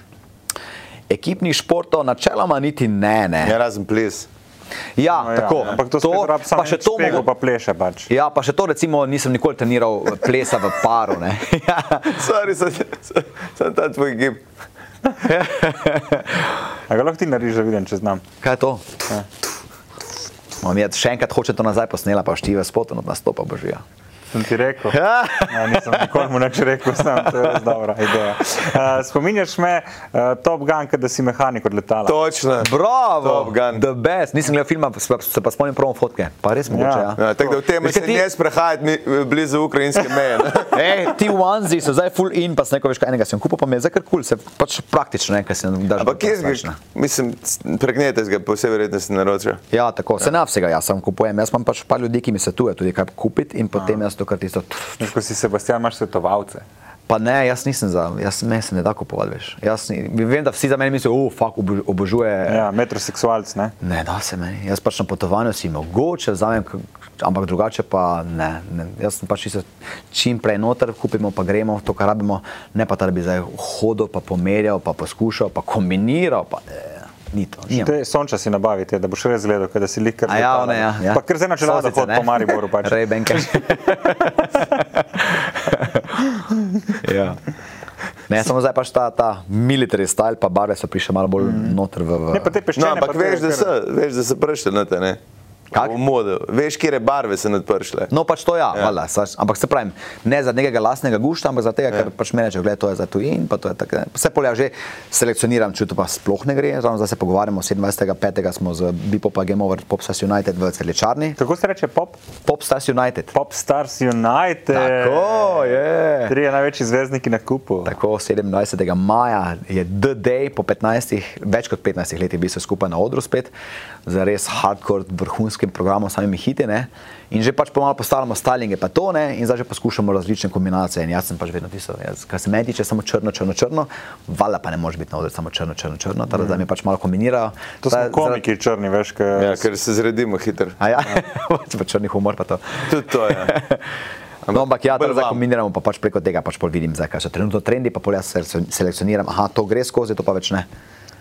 Ekipnih športov načeloma niti ne. ne. Ja, razen ples. Ja, No, ja, tako. Ampak to, to rabi samo pa še to mogo... pa pleše pač. Ja, pa še to recimo nisem nikoli treniral plesa v paru. ne. *laughs* Ja. Sorry, sem, sem, ta tvoj gib. A ga lahko ti narediš, da vidim, če znam. Kaj je to? Ja. Mam jaz še enkrat hoče to nazaj posnela, pa štive spotom od nastopa božja. Sem ti rekel. Ja. Ja, nisem nikoli mu nič rekel, znam, to je res dobra ideja. Uh, spominjaš me, uh, Top Gun, da si mehanik od letala. Točno. Bravo! Top Gun. The best. Nisem gledal filma, se pa, se pa spomnim promo fotke. Pa res mogoče, ja. Ja, tako da v tem se ti- ne sprehajati mi- blizu ukrajinske meje. ne. *laughs* Ej, ti onesie so zdaj full in, pa sem rekel, veš kaj, enega sem kupil, pa mi je zdaj kar kul, cool, se pač praktično, ne, ker se daš. Ampak kje ga, mislim, pregnete ga po vsej verjetnosti naročil. Ja, tako, se na vsega jaz sam kupujem. Jaz imam pač par ljudi, ki mi svetujejo tudi kaj kupiti in potem jaz to kar tisto. Ko si Sebastian, imaš svetovalce. Pa ne, jaz nisem za, jaz me se ne da kupovati, veš. Jaz ni, vem, da vsi za mene mislijo, uf, fuk, obožuje. Ja, metroseksualc, ne? Ne, da se meni. Jaz pač na potovanju si mogoče vzamem, ampak drugače pa ne. ne. Jaz sem pač čim prej noter, kupimo pa gremo to, kar rabimo, ne pa da bi zdaj hodil, pa pomerjal, pa poskušal, pa kombiniral. Pa, eh, ni to. nimam. Te sonča si nabavite, da boš res gledal, da si lik A ja, ne, ja, ja. Pa kar zdaj na čelado Sosice, hod ne? po Mariboru pač. *laughs* Ray-Banke. *laughs* ja. Ne, samo zdaj pač ta, ta military style, pa barve so prišle malo bolj mm. noter v. v... Ne, pa te No, peščene. ampak pa te veš, da kar- so, veš, da so prišle na te, ne? Kak? V modo. Veš, kje barve so nadpršle. No, pač to ja, Ja. ja. Sač, ampak se pravim, ne za nekega lastnega gušta, ampak za tega, ja. ker pač meni reče, gledaj, to je za tujin, pa to je tako. Vse polja že selekcioniram, če to pa sploh ne gre. Ravno zdaj se pogovarjamo, 27.5. smo z Bipopa Game Over Popstars United v Celičarni. Kako se reče pop? Popstars United. Pop Stars United. Tako je. Trije največji zvezdniki na kupu. Tako 27. maja je The Day po 15, več kot 15 letih, bi se skupaj na odru spet, z res hardcore, vrhunskim programom, samimi hiti. Ne? In že pač pomalo postavljamo stylinge, pa to ne, in zdaj že poskušamo različne kombinacije. In jaz sem pač vedno tisto, jaz, kar se meni tiče, samo črno, črno, črno, vala pa ne more biti na odru samo črno, črno, črno, tako da mi pač malo kombinirajo. To smo komiki črni, veš, kaj. Ja, ker se zredimo hitro. A ja, *laughs* pač pa črni humor pa to. Tudi to je. *laughs* No, ampak ja, zdaj kombiniramo, pa pač preko tega pač pol vidim, zdaj, kaj so trenutno trendi, pa pol jaz selekcion- selekcioniram, aha, to gre skozi, to pa več ne.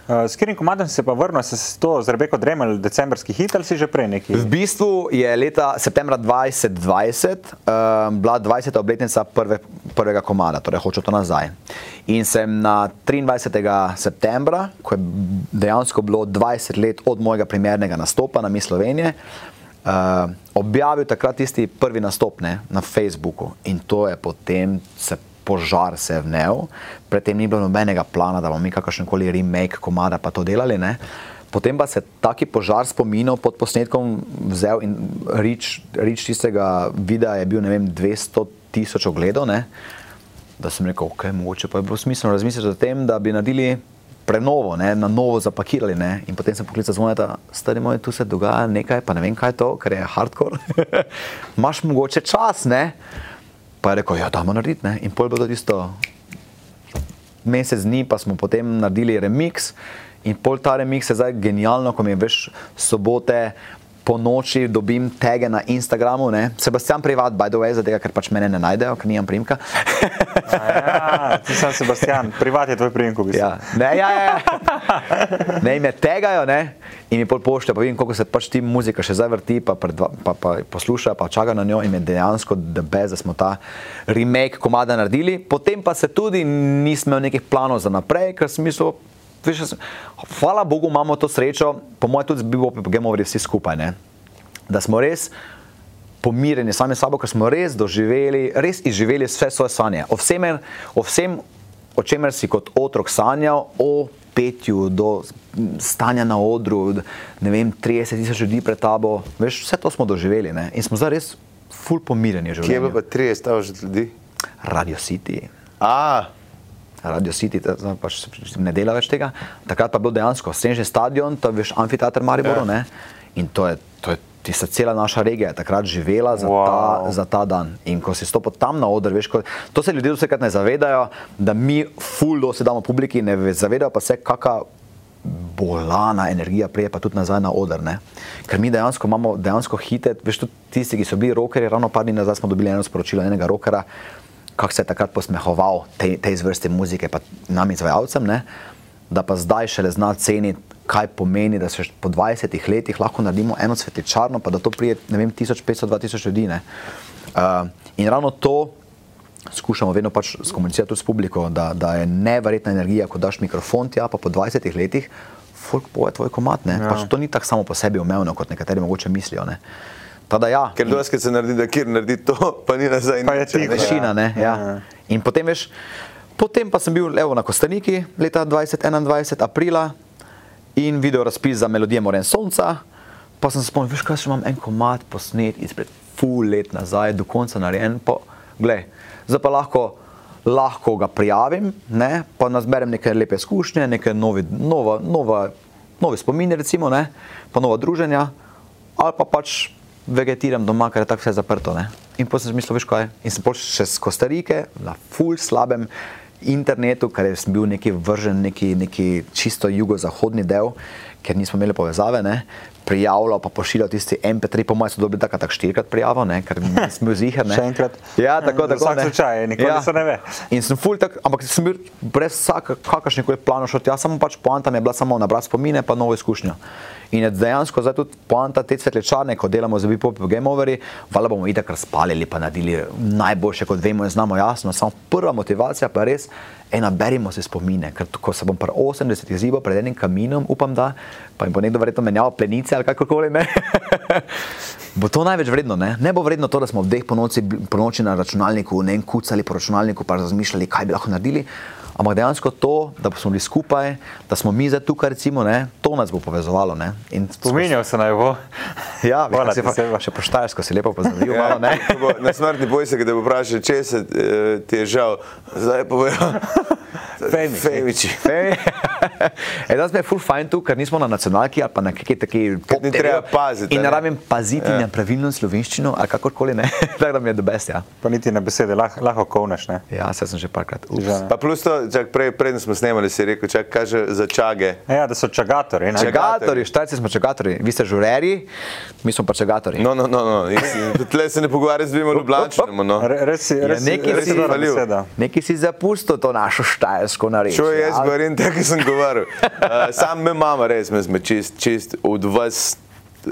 Uh, s katerim komadom si se pa vrnil, se to z Rebeko Dremel, decembrski hit ali si že prej neki? V bistvu je leta septembra 2020 um, bila 20. obletnica prve, prvega komada, torej hočem to nazaj. In sem na 23. septembra, ko je dejansko bilo 20 let od mojega primernega nastopa na Mi Slovenije, uh, objavil takrat tisti prvi nastop ne, na Facebooku in to je potem se požar se je vnel, predtem ni bilo nobenega plana, da bomo mi kakršen koli remake komada pa to delali. Ne. Potem pa se taki požar spominov pod posnetkom vzel in rič, rič tistega videa je bil, vem, 200 tisoč ogledov, ne. da sem rekel, ok, mogoče pa je bilo smiselno razmisliti o tem, da bi naredili prenovo, ne, na novo zapakirali. Ne. In potem sem poklical zvoneta, stari moj, tu se dogaja nekaj, pa ne vem kaj je to, ker je hardcore. *laughs* Imaš mogoče čas, ne? Pa je rekel, ja, damo narediti, ne. In pol bo to tisto mesec dni, pa smo potem naredili remix. In pol ta remix je zdaj genialno, ko mi veš sobote. Po noči dobim tege na Instagramu, ne? Sebastian Privat, by the way, zato ker pač mene ne najdejo, ker nimam primka. Ja, ti sem Sebastian, privat je tvoj prijem, ko bi se. Ja, ne, ja, ja, ja. ne, me tegajo, ne, in mi pol pošlje, pa vidim, koliko se pač ti muzika še zdaj vrti, pa, predva, pa, pa posluša, pa čaka na njo in je dejansko debes, da smo ta remake komada naredili. Potem pa se tudi nismo imeli nekih planov za naprej, ker sem mislil, veš, sem- hvala Bogu imamo to srečo, po mojem tudi z Bibop Gameovri vsi skupaj, ne, da smo res pomirjeni sami s sabo, ker smo res doživeli, res izživeli vse svoje sanje. O vsem, o vsem, o čemer si kot otrok sanjal, o petju, do stanja na odru, ne vem, 30 tisoč ljudi pred tabo, veš, vse to smo doživeli ne? in smo zdaj res ful pomirjeni Kje življenju. pa 30 stavž ljudi? Radio City. A, Radio City ta- ta pač ne dela več tega. Takrat pa je bil dejansko Senžni stadion, to je veš amfiteater Mariboru. Ja. In to je, to je tista cela naša regija je takrat živela za, wow. ta, za ta dan. In ko si stopil tam na oder, veš, ko, to se ljudje vsekrat ne zavedajo, da mi ful dosti damo publiki, ne ve- zavedajo pa se, kakšna bolana energija prije pa tudi nazaj na oder. Ne? Ker mi dejansko imamo dejansko hite, veš, tudi tisti, ki so bili rokerji, ravno par dni nazaj smo dobili eno sporočilo enega rokera, kako se je takrat posmehoval tej, tej zvrsti muzike, pa nam izvajalcem, ne? da pa zdaj šele zna ceniti, kaj pomeni, da se po 20 letih lahko naredimo eno svetličarno, pa da to prije, ne vem, 1500-2000 ljudi. ne. Uh, in ravno to skušamo vedno pač skomunicirati tudi s publiko, da, da je neverjetna energija, ko daš mikrofon tja, pa po 20 letih, folk poje tvoj komat. Ja. Pač to ni tako samo po sebi umevno, kot nekateri mogoče mislijo. Ne. Tada, ja, ker doskrat se naredi, da kjer naredi to, *laughs* pa ni nazaj. Pa je tiho. Vešina, ne? Ja. Ja. In potem veš, potem pa sem bil evo, na Kostaniki leta 2021, aprila in videl razpis za melodije Moren Sonca. Pa sem se spomnil, veš, kaj še imam en komat posnet izpred full let nazaj, do konca narejen. Pa, glej, zdaj pa lahko, lahko ga prijavim, ne? pa nazberem neke lepe izkušnje, neke novi, nova, nova, nove spomine, recimo, ne? pa nova druženja, ali pa pač vegetiram doma, ker je tako vse zaprto. Ne? In potem sem mislil, veš kaj, in sem pol še z Kostarike na full slabem internetu, ker sem bil neki vržen, neki, neki čisto jugozahodni del, ker nismo imeli povezave, ne, prijavljal pa pošiljal tisti MP3, po mojem so dobili tako tak štirikrat prijavo, ne, ker nisem bil ziher. ne. *laughs* Še enkrat? Ja, tako, tako. vsak slučaj, nikoli se ne ve. In sem full tak, ampak sem bil brez vsake, kakršne koli planov šel tja, samo pač poanta mi je bila samo nabrati spomine, pa novo izkušnjo. In je dejansko zdaj tudi poanta te svetlečarne, ko delamo za Bipop Game Overi, valjda bomo itak razpalili, pa naredili najboljše, kot vemo in znamo jasno, samo prva motivacija pa res ena berimo si spomine, ker ko se bom pri 80 izzival pred enim kaminom, upam, da pa jim bo nekdo verjetno menjal plenice ali kakorkoli, ne, *laughs* bo to največ vredno, ne? ne bo vredno to, da smo v dveh po noči, po noči na računalniku, ne kucali po računalniku, pa razmišljali, kaj bi lahko naredili, ampak dejansko to, da smo bili skupaj, da smo mi zdaj tukaj, recimo, ne, to nas bo povezovalo. Ne? In Spominjal se naj bo. *laughs* Ja, Hvala veš, ti, pa, Seba. še poštajersko si lepo pozdravil, malo, ne? *laughs* Ko bo Na smrtni boj se, da bo vprašal, če se eh, ti je žal, zdaj pa bojo. Femiči. Femiči. *laughs* e, danes mi je full fajn tu, ker nismo na nacionalki ali pa na neki taki Ker ni pop treba paziti, In a ne ne? rabim paziti Ja. na pravilno slovenščino ali kakorkoli ne. *laughs* Tako da mi je do best, ja. Pa niti na besede, lah, lahko kovneš. Ne? Ja, se sem že parkrat. Že- Pa plus to, čak prej, preden smo snemali, si rekel, čak kaže za čage. Ja, da so čagatori. ne? Čagatori, štajci smo čagatori, vi ste žureri, mi smo pa čagatori. No, no, no, no. in- *laughs* Tle se ne pogovarjaj z dvima ljubljančanima, no. Re- Res si, res, Ja, nekaj res si si dobra falil. beseda. Neki si zapustil to našo štajersko narečje. Čo jaz ali? govorim, tako sem govoril. Uh, *laughs* sam me mama res, me smo čist, čist od vas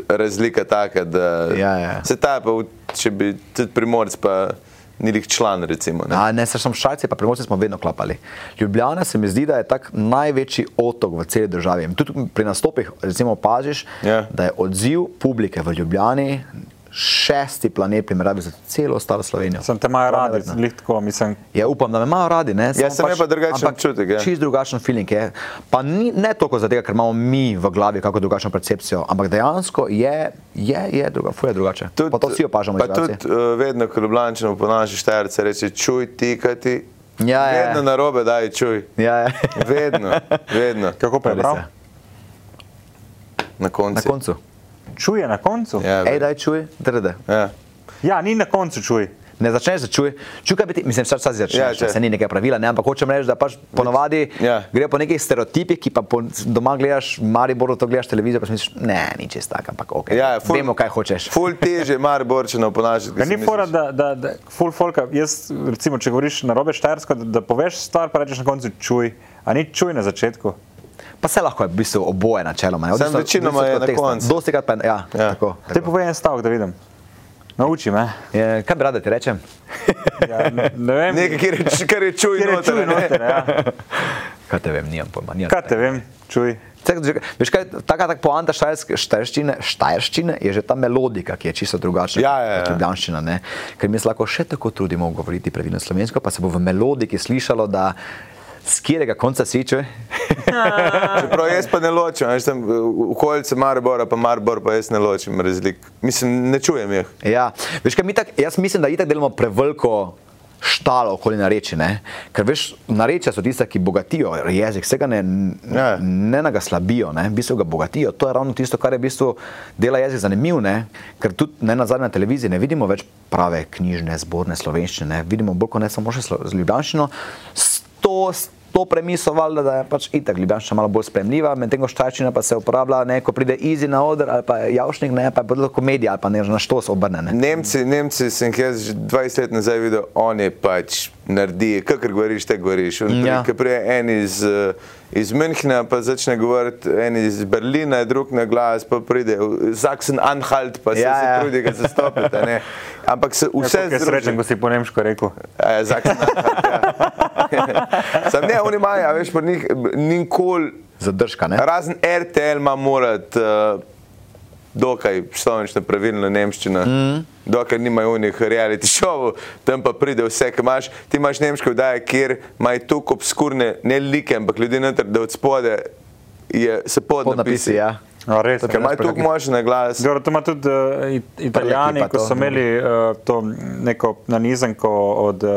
razlika taka, da Ja, ja. se ta pa, če bi tudi primorc pa ni lih član, recimo. Ne? A, ne, se sem štajci, pa primorci smo vedno klapali. Ljubljana se mi zdi, da je tak največji otok v celi državi. Tudi pri nastopih, recimo, opaziš, Ja. da je odziv publike v Ljubljani šesti planet, primerjavi za celo ostalo Slovenijo. Sem te imajo To je radi, tako, mislim. Ja, upam, da me imajo radi. Ne? Samo sem je pa drugačen občutek, ja. Čist drugačen feeling je. Pa ni, ne toliko zato, ker imamo mi v glavi kako drugačno percepcijo, ampak dejansko je, je, je, druga, fuje drugače. pa to vsi opažamo. Pa tudi uh, vedno, ko Ljubljančano po naši štajerce reče, čuj ti, kaj ti. Ja, ja. Vedno na robe daj, čuj. Ja, ja. Vedno, vedno. Kako pa je prav? je. Na koncu. Na koncu. Čuje na koncu? Ja, Ej, daj čuj, drde. ja. Ja, ni na koncu čuj. Ne začneš, čuj, čuj, kaj bi ti, mislim, včasih začneš, Ja, ja, če. se ni nekaj pravila, ne, ampak hočem reči, da pač ponovadi Ja. gre po nekih stereotipih, ki pa po, doma gledaš, Mariboru to gledaš televizijo, pa si misliš, ne, ni čest tak, ampak ok, Ja, ful- vemo, kaj hočeš. Ful teže, mar borčeno ponašati. Ja, ni fora, da, da, da full folka, jaz recimo, če govoriš na robe štajersko, da, da poveš stvar, pa rečeš na koncu čuj, a ni čuj na začetku. Pa se lahko je v bistvu oboje načeloma. ne, Samo odvisno- večinoma odvisno je na koncu. Dosti krat pa ja, Ja. ja. tako. Te tako. povej en stavek, da vidim. Nauči me. Je, kaj bi rad, da ti rečem? *laughs* Ja, ne ne vem. Nekaj, kjer kar je čuj Kjer je noter, čuj ne? noter, ja. *laughs* kaj te vem, nimam pojma. Nimam Kaj te vem, čuj. Veš kaj, taka tak poanta štajerske- štajerščine, štajerščine je že ta melodika, ki je čisto drugačna Ja, ja, ja. kot ljubljanščina. Ne? Ker mi se lahko še tako trudimo govoriti pravilno slovensko, pa se bo v melodiki slišalo, da z katerega konca si čuje. *laughs* Čeprav jaz pa ne ločim, veš, tam v okolici Maribora, pa Maribor pa jaz ne ločim razlik. Mislim, ne čujem jih. Ja, veš kaj, mi tak, jaz mislim, da itak delamo preveliko štalo okoli nareči, ne? ker veš, narečja so tiste, ki bogatijo jezik, vsega ne, Ja. ne, ne ga slabijo, ne? v bistvu ga bogatijo. To je ravno tisto, kar je v bistvu dela jezik zanimiv, ne? ker tudi ne na zadnji na televiziji ne vidimo več prave knjižne, zborne slovenščine, ne? vidimo bolj kot ne samo še slo- z ljubljanščino. S to, premiso valjda, da je pač itak ljubljanščina malo bolj spremljiva, medtem ko štajčina pa se uporablja, ne, ko pride Easy na oder ali pa javšnik, ne, pa je bolj komedija ali pa ne, na što se obrne. Ne? Nemci, Nemci sem jih jaz že 20 let nazaj videl, oni pač naredi, kakor govoriš, te govoriš. On Ja. Ki prije en iz, eh, iz Münchna, pa začne govoriti en iz Berlina, drug na glas, pa pride Sachsen Anhalt, pa se, Ja, se ja. trudi ga zastopiti. a ne. Ampak se vse Vse je srečen, ko si po nemško rekel. A Ja, Sachsen Anhalt, ja. *laughs* Sam ne, oni imajo, veš, pa njih nikoli, Zadržka, ne? razen RTL ima morat uh, dokaj slovenčno pravilno nemščino. Mm. Dokaj nimajo unih reality šovov, tam pa pride vse, kar imaš. Ti imaš nemške vdaje, kjer imajo tako obskurne, ne like, ampak ljudi noter, da od spode je se podnapisi. Podnapisi, ja. A, res, Ker imajo tako močen glas. Dobro, to ima tudi uh, it- italijani, ko so imeli uh, to neko nanizanko od uh,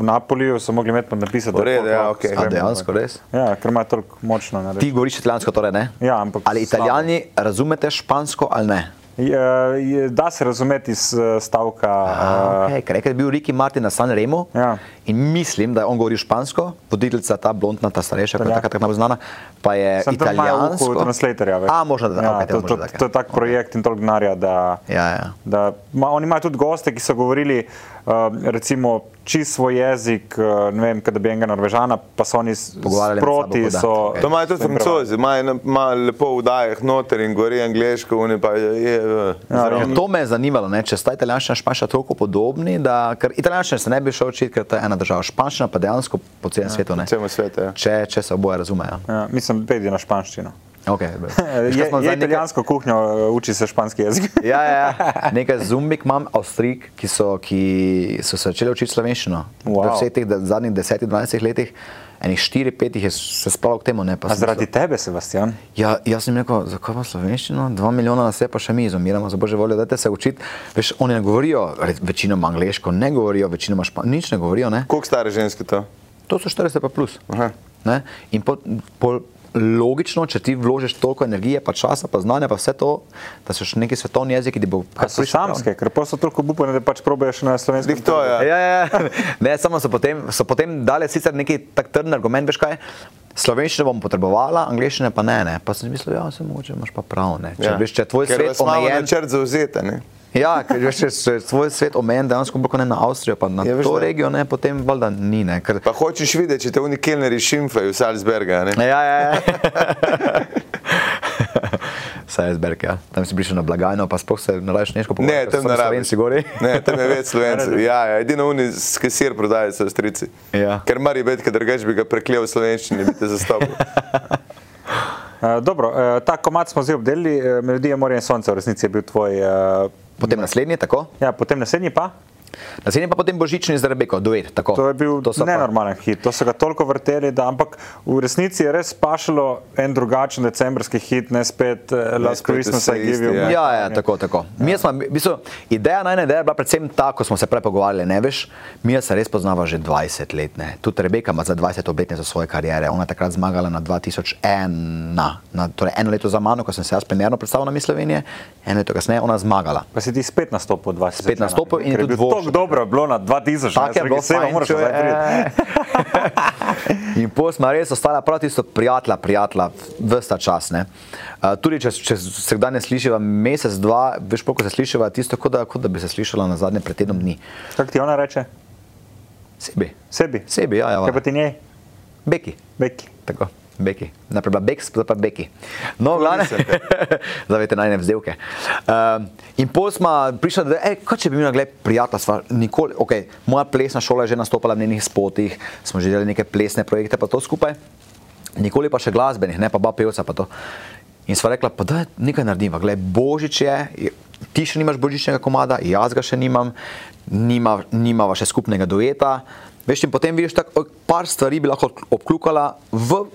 v Napoliju, so mogli imeti podnapisati. V redu, ja, okej. A dejansko res? Ja, ker ima toliko močno Ti govoriš italijansko, torej ne? Ja, ampak Ali italijani razumete špansko ali ne? Je, je, da se razumeti iz eh, stavka. A, Uh, okay, ker je bil Ricky Martin na San Remo Ja. in mislim, da je on govoril špansko, voditeljica ta blondna, ta starejša, kot je Ja. taka tako najbolj znana, pa je sem tam malo v italijansko. translatorja. veš. A, možno da, ja, okay, to, to, to je tak projekt in toliko denarja, da, Ja, ja. da ma, oni imajo tudi goste, ki so govorili uh, recimo čist svoj jezik, uh, ne vem, kada bi enega Norvežana, pa so oni da. so. To imajo tudi francozi, imajo imajo lepo v dajah noter in gori angliško, oni pa je. je, je Ja, to me je zanimalo, ne? če sta italijanščina in španščina toliko podobni, da, ker italijanščina se ne bi šel učiti, ker to je ena država, španščina pa dejansko po celem svetu ne. Po celem svetu, ja. Če, če se oboje razumejo. Ja, mislim, pejdi na španščino. Okay, *laughs* Je, je italijansko kuhinjo, uh, uči se španski jezik. *laughs* Ja, ja, ja. *laughs* nekaj zumbik imam, avstrijk, ki so, ki so se začeli učiti slovenščino. Wow. V vseh teh zadnjih 10-12 letih, enih 4-5 jih je se spravil k temu. Ne, zaradi mislil- tebe, Sebastian? Ja, jaz sem rekel, zakaj pa slovenščino? Dva milijona nas je, pa še mi izumiramo, za božjo voljo, dajte se učiti. Veš, oni ne govorijo večinoma angliško, ne govorijo večinoma špansko, nič ne govorijo. Ne? Koliko stare ženske to? To so 40 pa plus. Aha. Ne? In po, po, logično, če ti vložiš toliko energije, pa časa, pa znanja, pa vse to, da so še neki svetovni jeziki, ki bo so samske, ker pa so toliko obupane, da pač probejo na slovenskem. Dik to, ja. Ja, ja, ja. *laughs* Ne, samo so potem, so potem dali sicer neki tak trden argument, veš kaj. Slovenščino bom potrebovala, angliščine pa ne, ne. Pa sem mislil, ja, se mogoče imaš pa prav, ne. Če, ja. veš, če je tvoj Ker svet imamo omejen, načrt zauzeti, ne? Ja, ker če tvoj svet omejen, dejansko bolj kot ne na Avstrijo, pa na Ja, veš, to da. regijo, ne, potem valjda ni, ne. Ker, Pa hočeš videti, če te oni kelneri šimfajo v Salzberga, ne? ja, ja, ja. *laughs* Salzburg, ja. Tam si prišel na blagajno, pa sploh se ne rabiš neško Ne, pogovarjati, tam ne rabiš. Slovenci gori. Ne, tam je več *laughs* slovencev. Ja, ja, edino oni s kasir prodajajo so strici. Ja. Ker mari biti, ker drugač bi ga preklel v slovenščini, bi te zastopil. Uh, *laughs* dobro, uh, ta komat smo zdaj obdelili, uh, melodija Morja in Sonca v resnici je bil tvoj. Uh, Potem naslednji, tako. ja, potem naslednji pa. Naslednji pa potem božični z Rebeko, duet. Tako. To je bil To so pa- nenormalen hit, to so ga toliko vrteli, da, ampak v resnici je res pašalo en drugačen decembrski hit, ne spet uh, Last spet Christmas I Give You. Ja, ja, Heart. tako, tako. Mi smo, v bistvu, ideja najne ideja je bila predvsem ta, ko smo se prej pogovarjali, ne veš, mi se res poznava že 20 let, ne. Tudi Rebeka ima za 20 obletnico svoje kariere, ona je takrat zmagala na 2001, na, torej eno leto za mano, ko sem se jaz primerno predstavil na Miss Slovenije, eno leto kasneje ona zmagala. Pa si ti spet nastopil 20. Spet nastopil in je tudi bil *laughs* dobro, bilo na 2000, Tako je bilo fajn, moraš nazaj priti. eh. In pol smo res ostala prav tisto prijatelja, prijatelja, vsta čas. Ne. Uh, tudi če, če se kdaj ne slišiva mesec, dva, veš, koliko se slišiva, tisto, kot da, kot da bi se slišala na zadnje pred tednom dni. Kako ti ona reče? Sebi. Sebi. Sebi, ja, ja. Kaj pa ti njej? Beki. Beki. Tako, Beki. Najprej bila Beks, zdaj pa Beki. No, glavne, *laughs* zdaj veste, najne vzdevke. Um, in pol smo prišli, da je, kaj če bi imela, gledaj, prijatelja, sva nikoli, ok, moja plesna šola je že nastopala v njenih spotih, smo že delali neke plesne projekte, pa to skupaj, nikoli pa še glasbenih, ne pa ba pevca pa to. In sva rekla, pa da nekaj narediva, gledaj, Božič je, je- ti še nimaš božičnega komada, jaz ga še nimam, nima, nimava še skupnega dueta. Veš, in potem vidiš, tako par stvari bi lahko obklukala v,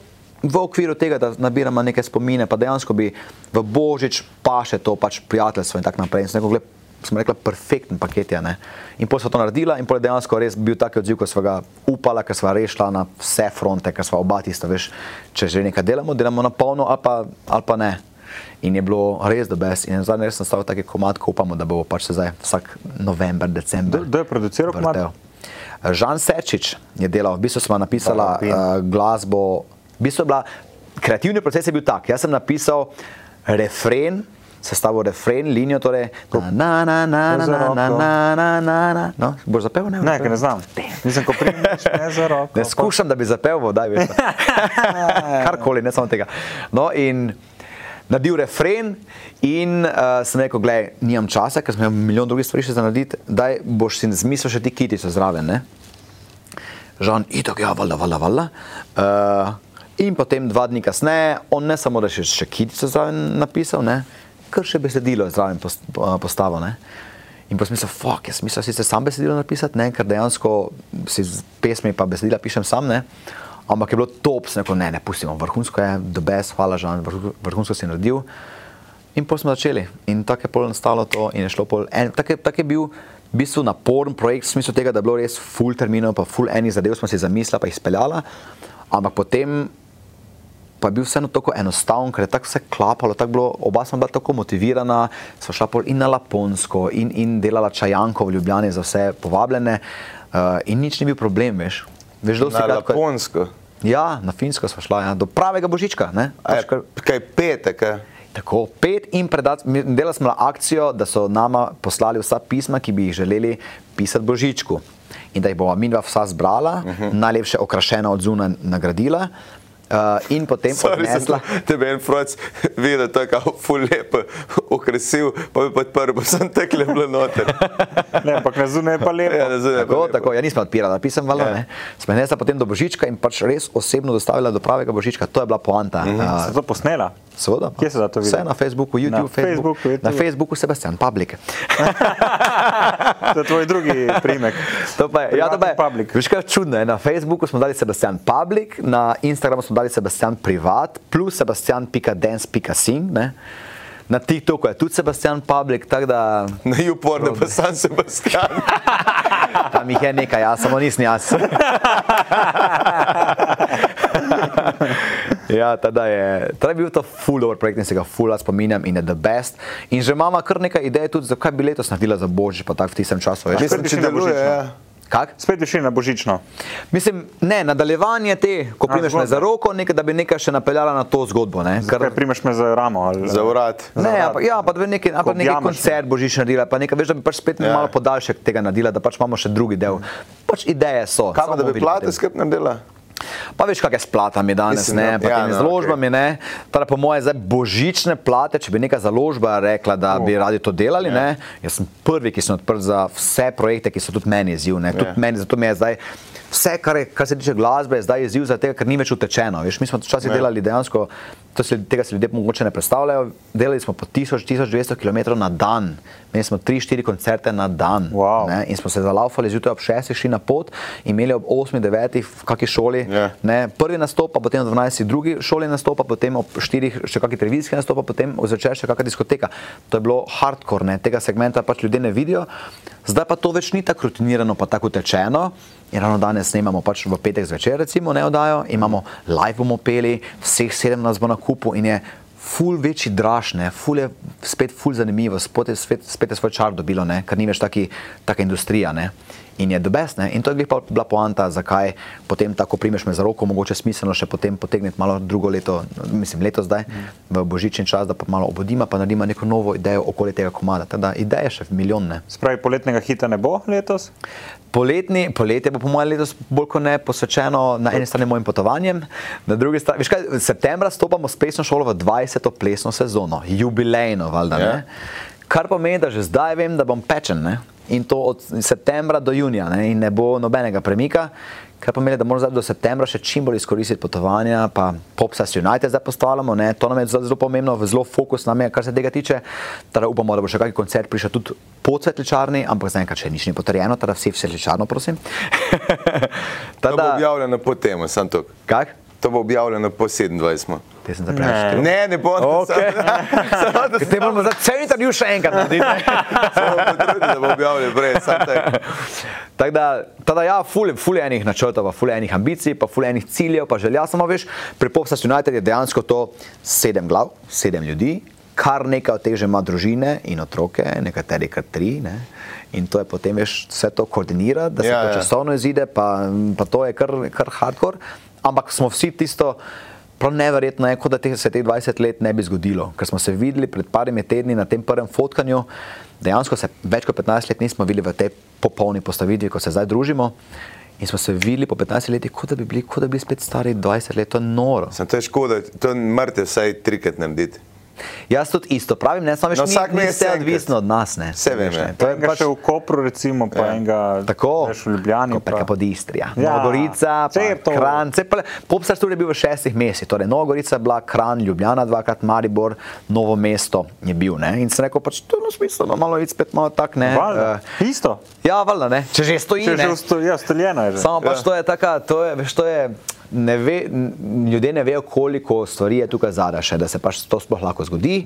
v okviru tega, da nabiramo neke spomine, pa dejansko bi v Božič pa še to pač prijateljstvo in tako naprej. In sem rekel, smo rekla, perfekten paket je. Ne? In potem smo to naredila in potem je dejansko res bil tak odziv, ko smo ga upala, ker smo res šla na vse fronte, ker smo oba tista, veš, če že nekaj delamo, delamo na polno ali pa, ali pa ne. In je bilo res do best. In zdaj res nastavil taki komat, ko upamo, da bo pač se zdaj vsak november, december. Kdo- je produciral komad? Žan Serčič je delal, v bistvu smo napisala uh, glasbo. V bistvu je bila, kreativni proces je bil tak. Jaz sem napisal refren, sestavil refren, linijo, torej na na na na na na na na na na. No, boš zapel? Ne, Ne, ne znam. Nisem ko primeš, ne za roko. Ne skušam, da bi zapel, daj veš. *laughs* Karkoli, ne samo tega. No, in naredil refren in uh, sem rekel, gledaj, nimam časa, ker sem imel milijon drugih stvari še za narediti, daj boš si zmislil še ti kitico zraven. Ne? Žan, itak, ja, valjda, valjda, valjda. Uh, in potem dva dni kasneje, on ne samo, da je še, še kitico zraven napisal, ne, kar še besedilo je zraven post, postavil. Ne. In pa sem mislil, fuck, jaz mislim, sicer sam besedilo napisati, ne, ker dejansko si z pesmi pa besedila pišem sam, ne. Ampak je bilo top, sem rekel, ne, ne, pustimo, vrhunsko je, the best, hvala, vrhu- vrhunsko si naredil. In potem smo začeli. In tako je pol nastalo to in je šlo pol. En, tak, je, tak je bil v bistvu naporen projekt, v smislu tega, da je bilo res full terminov, pa full enih zadev smo si zamislili, pa jih speljala. Ampak potem pa je bil vseeno tako enostaven, ker je tako vse klapalo, tako bilo, oba smo bila tako motivirana, sva šla pol in na Laponsko in, in delala čajanko v Ljubljani za vse povabljene uh, in nič ni bil problem, veš. Veš, dosti Na krat, ko je- Laponsko. Ja, na Finsko smo šla, ja, do pravega božička. Ne? A je, kar- kaj petek, a? Tako, pet in predati, delali smo akcijo, da so nama poslali vsa pisma, ki bi jih želeli pisati Božičku. In da jih bomo mi dva vsa zbrala, uh -huh. najlepše okrašena od zunaj nagradila. Uh, in potem odnesla. Tebe en froc vidi, da je tako ful lepo, okrasil, pa bi podprl, sem tekle bilo noter. ne, ampak na zunaj je pa lepo. Ja, na zunaj je pa lepo. Tako, ja, nismo odpirali, pisem valjda, ja. ne. Smo nesla potem do Božička in pač res osebno dostavila do pravega Božička, to je bila poanta. Mm -hmm. uh, to posnela? Seveda. Kje se da to vidi? Vse na Facebooku, YouTube, na Facebook, Facebook, na Facebooku Sebastian Public. to je tvoj drugi primek. To pa je, ja, to pa je. Public. Veš kaj čudno je, na Facebooku smo dali Sebastian Public, na Instagramu smo dali Sebastian Privat, plus sebastian.dance.sing, na TikToku je tudi Sebastian Public, tako da... *laughs* Na YouPorn pa sam Sebastian. *laughs* Tam jih je nekaj, jaz samo nisem jaz. *laughs* ja, tada je, tada je bil to full dobro projekt in se ga full spominjam in je the best. In že imamo kar nekaj idej tudi, zakaj bi letos naredila za Božič, pa tako v tistem času. Mislim, da deluje, ja. Kak? Spet bi šli na božično. Mislim, ne, nadaljevanje te, ko primeš me za roko, nekaj, da bi nekaj še napeljala na to zgodbo. Ne, kar primeš me za ramo. Ali, za urad. Ne, ja, pa, ja, pa da bi nekaj, nekaj koncert božični naredila, pa nekaj, veš, da bi pač spet ja. malo podaljšek tega naredila, da pač imamo še drugi del. Pač ideje so. Kaj pa, da bi plate skrb naredila? Pa veš, kakšne splata mi danes, Mislim, ne, pa ja, no, založbami, okay. ne. Torej, po moje, zdaj božične plate, če bi neka založba rekla, da oh. bi radi to delali, ja. ne. Jaz sem prvi, ki sem odprt za vse projekte, ki so tudi meni izziv, ne. Tudi ja. meni, zato mi je zdaj vse, kar, je, kar se tiče glasbe, zdaj je izziv tega, ker ni več utečeno. Veš, mi smo včasih ja. delali dejansko, se, tega si ljudje mogoče ne predstavljajo, delali smo po 1000-1200 km na dan, imeli smo 3-4 koncerte na dan. Wow. Ne, in smo se zalaufali zjutraj ob 6, šli na pot, imeli ob 8-9 v kakšni šoli, ja. ne, prvi nastop, pa potem ob 12 drugi šoli nastop, potem ob 4 še kakšni televizijski nastop, potem zvečer še kakšna diskoteka. To je bilo hardcore, ne, tega segmenta pač ljudje ne vidijo. Zdaj pa to več ni tako rutinirano, pa tako tečeno. In ravno danes snemamo pač v petek zvečer, recimo, ne oddajo, imamo live bomo peli, vseh sedem nas bo na kupu in je ful večji dražne, ful je spet ful zanimivo, spet spet, spet je svoj čar dobilo, ne? ker ni več taki, taka industrija. Ne? In je dobest, in to je bila poanta, zakaj potem tako primeš me za roko, mogoče smiselno še potem potegniti malo drugo leto, mislim leto zdaj, v božični čas, da pa malo obudima, pa naredimo neko novo idejo okoli tega komada. Teda ideje še milijonne. Spravi, poletnega hita ne bo letos? Poletni, poletje bo po mojem letos bolj kot ne posvečeno na eni strani mojim potovanjem, na drugi strani, veš kaj, septembra stopamo s plesno šolo v 20. plesno sezono, jubilejno, valjda, yeah. ne? Kar pomeni, da že zdaj vem, da bom pečen, ne? In to od septembra do junija, ne? in ne bo nobenega premika, kar pomeni, da moramo do septembra še čim bolj izkoristiti potovanja, pa Popsas United zdaj postavljamo, ne? to nam je zelo pomembno, zelo fokus nam je, kar se tega tiče. Teda upamo, da bo še kakšen koncert prišel tudi po cvetličarni, ampak zdaj enkrat še nič ni potrjeno, teda vsi v cvetličarno, prosim. *laughs* Tada, to bo objavljeno po temu, sem tu. Kak? To bo objavljeno po 27. Te sem zaprešil. Ne, ne bo. Okay. *laughs* Te moramo za cel intervju še enkrat narediti. *laughs* Da bo objavljeno prej. Tako da, tada ja, ful, ful enih načrtov, ful enih ambicij, pa ful enih ciljev, pa želja samo veš, pri Popsas United je dejansko to sedem glav, sedem ljudi, kar nekaj od teh že ima družine in otroke, nekateri kar tri, ne. In to je potem veš vse to koordinira, da se Ja, to ja. časovno izide, pa, pa to je kar, kar hardcore, ampak smo vsi tisto, prav neverjetno je, kot da te- se teh 20 let ne bi zgodilo, ker smo se videli pred parimi tedni na tem prvem fotkanju, dejansko se več kot 15 let nismo videli v tej popolni postavitvi, ko se zdaj družimo. In smo se videli po 15 letih, kot da bi bili, kot da bi bili spet stari 20 let, to je noro. Sem to je škoda, to je mrtev vsaj trikrat narediti. Jaz tudi isto pravim, ne samo No, no, vsak mesec vse enkrat. odvisno od nas. Ne, Saj vem, veš, ja. ne. To je pač še v Kopru, recimo, pa Ja. enega Tako, v Ljubljani. Pa- pod Istrija, Ja, je to. Kran, Popstar tudi je bil v šestih mesecih, torej Novogorica je bila, Kran, Ljubljana dvakrat, Maribor, Novo mesto je bil. Ne? In sem rekel, pač to je smiselno, malo iti spet malo tak, ne. Valjda. eh, Isto. ja, valjda, ne, če že stoji, Če ne. že usto- ja, stoljeno je že. Samo pač Ja. to je taka, to je, veš, to je, ne ve, ljudje ne vejo, koliko stvari je tukaj zadaj še, da se pač to sploh lahko zgodi.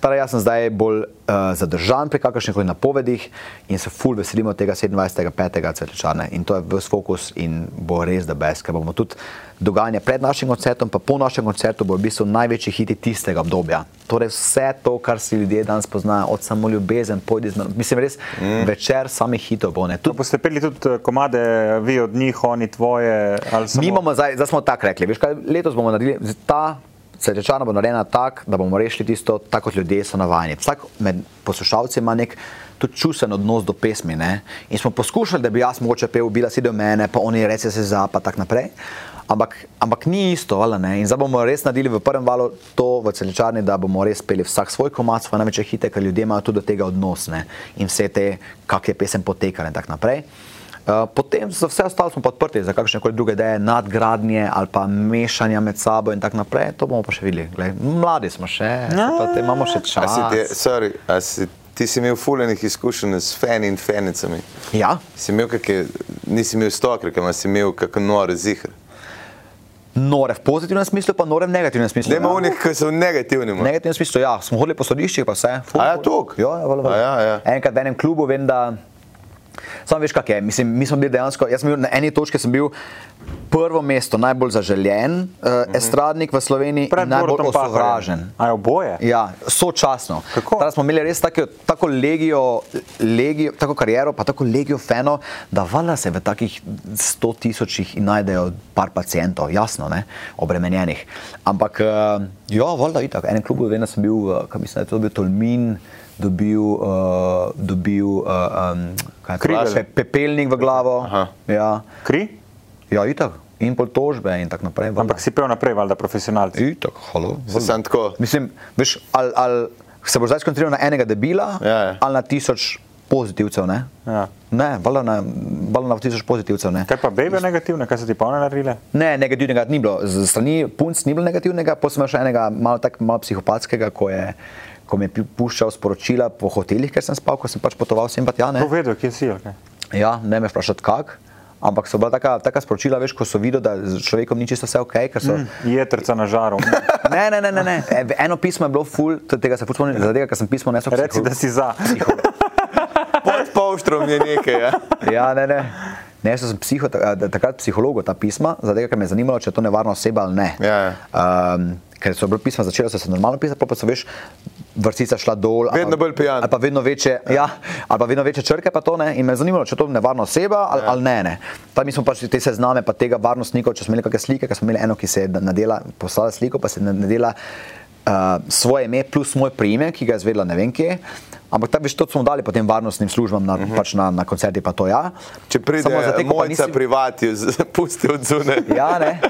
Torej, jaz sem zdaj bolj zadržan pri kakršnih koli napovedih in se ful veselimo tega 27.5. cvetličarne in to je ves fokus in bo res da best, ker bomo tudi dogajanje pred našim koncertom, pa po našem koncertu bo v bistvu največji hiti tistega obdobja. Torej vse to, kar si ljudje danes poznajo, od samo ljubezen, pojdi z mano, mislim res, mm. večer samih hitov bo, ne. Tudi boste peli tudi eh, komade, vi od njih, oni tvoje. ali samo- Mi bomo zdaj, zdaj smo tako rekli, veš kaj, letos bomo naredili ta Srečana bo narejena tako, da bomo rešili tisto, tako kot ljudje so navajeni. Vsak med poslušalci ima nek tudi čusten odnos do pesmi. Ne? In smo poskušali, da bi jaz mogoče pel, bila si do mene, pa oni reče se za, pa tako naprej. Ampak, ampak ni isto, ali ne? In zdaj bomo res naredili v prvem valu to v celičarni, da bomo res peli vsak svoj komat, svoje največje hite, ker ljudje imajo tudi do tega odnos ne? in vse te, kak je pesem potekala in tako naprej. Uh, potem za vse ostalo smo odprti za kakšne koli druge ideje, nadgradnje ali pa mešanja med sabo in tako naprej. To bomo pa še videli. Glej, mladi smo še, no, te imamo še A čas. si te, sorry, a si, ti si imel fuljenih izkušenj s fani in fanicami. Ja, Si imel kakšne, nisi imel stokrke, ampak si imel kakšen nore zihr. nore v pozitivnem smislu, pa nore v negativnem smislu. Ne, ima ja. unih, ki so negativni. V negativnem smislu, ja, smo hodili po sodiščih, pa vse. Ful, A ja, toliko? Ja, ja. A ja, ja. Enkrat v enem klubu vem, da. Sam veš, kak je. Mislim, mi smo bili dejansko, jaz sem bil na eni točki, sem bil prvo mesto, najbolj zaželjen uh, uh, estradnik v Sloveniji, Pred in najbolj osovražen. A je oboje? Ja, sočasno. Takrat smo imeli res tako, tako legijo, legijo, tako kariero, pa tako legijo feno, da valjda se v takih 100 tisočih najdejo par pacijentov, jasno, ne, obremenjenih. Ampak, uh, ja, valjda itak. Enem klubu vem, da sem bil, uh, kaj mislim, da je to bil Tolmin, dobil, uh, dobil uh, um, to, Krigel. pe, pepelnik v glavo. Aha. Ja, Kri? ja, itak. In pol tožbe in tako naprej. valjda. Ampak si pel naprej, valjda profesionalci. Itak, halo. Se sam tako. Mislim, veš, ali, ali se boš zdaj skoncentriral na enega debila, Ja, ja. ali na tisoč pozitivcev. Ne, Ja. ne valjda na, valjda na tisoč pozitivcev. Ne. Kaj pa bebe negativne, kaj so ti pa one naredile? ne, negativnega ni bilo. Z strani punc ni bilo negativnega, pa sem še enega malo, tak, malo psihopatskega, ko, je, ko mi je pu- puščal sporočila po hotelih, ker sem spal, ko sem pač potoval sem pa tja. Ne. To vedo, kje si. kaj? Ja, ne me vprašati kak. Ampak so bila taka, taka sporočila, veš, ko so videli, da z človekom ni čisto vse ok. ker So, mm. Jetrca na žaru. *laughs* Ne, ne, ne, ne, ne. E, Eno pismo je bilo ful, to- tega se spomnim, zaradi tega, ker sem pismo nesel. Reci, psiho- da si za. *laughs* Pod polštrom je nekaj. Ja. Ja, ne, ne. Ne, jaz sem psiho, takrat psihologu ta pisma, zato ker me je zanimalo, če je to nevarna oseba ali ne. Ja, ja. Um, ker so bila pisma začela so se normalno pisati, pol pa so veš, vrstica šla dol. Vedno pa- bolj pijan. Ali pa vedno večje, ja, ali pa vedno večje črke pa to ne. In me je zanimalo, če je to nevarna oseba ali, ja. ali ne. ne. Pa mi smo pač te sezname pa tega varnostnikov, če smo imeli kakšne slike, ker smo imeli eno, ki se je nadela, poslala sliko, pa se je nadela uh, svoje ime plus moj priimek, ki ga je zvedla ne vem kje. Ampak ta, veš, to smo dali potem varnostnim službam na, uh -huh. pač na, na koncerti, pa to ja. Če pride Samo za te, ko mojca nisi- privati, *laughs* pusti od zune. Ja, ne.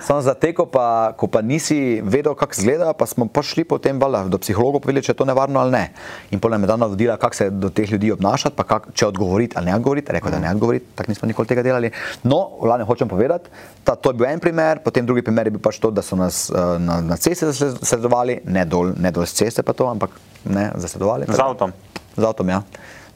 Samo za te, ko pa, ko pa nisi vedel, kako izgleda, pa smo pa šli potem valjda, do psihologov povedali, če je to nevarno ali ne. In potem me je dano vodila, kako se do teh ljudi obnašati, pa kak, če odgovoriti ali ne odgovoriti. Rekel, da ne odgovoriti, tako nismo nikoli tega delali. No, v glavnem hočem povedati, da to je bil en primer, potem drugi primer je bil pač to, da so nas uh, na, na cesti zasledovali, ne dol, ne dol z ceste pa to, ampak ne zasledovali. Z avtom. Z avtom, ja.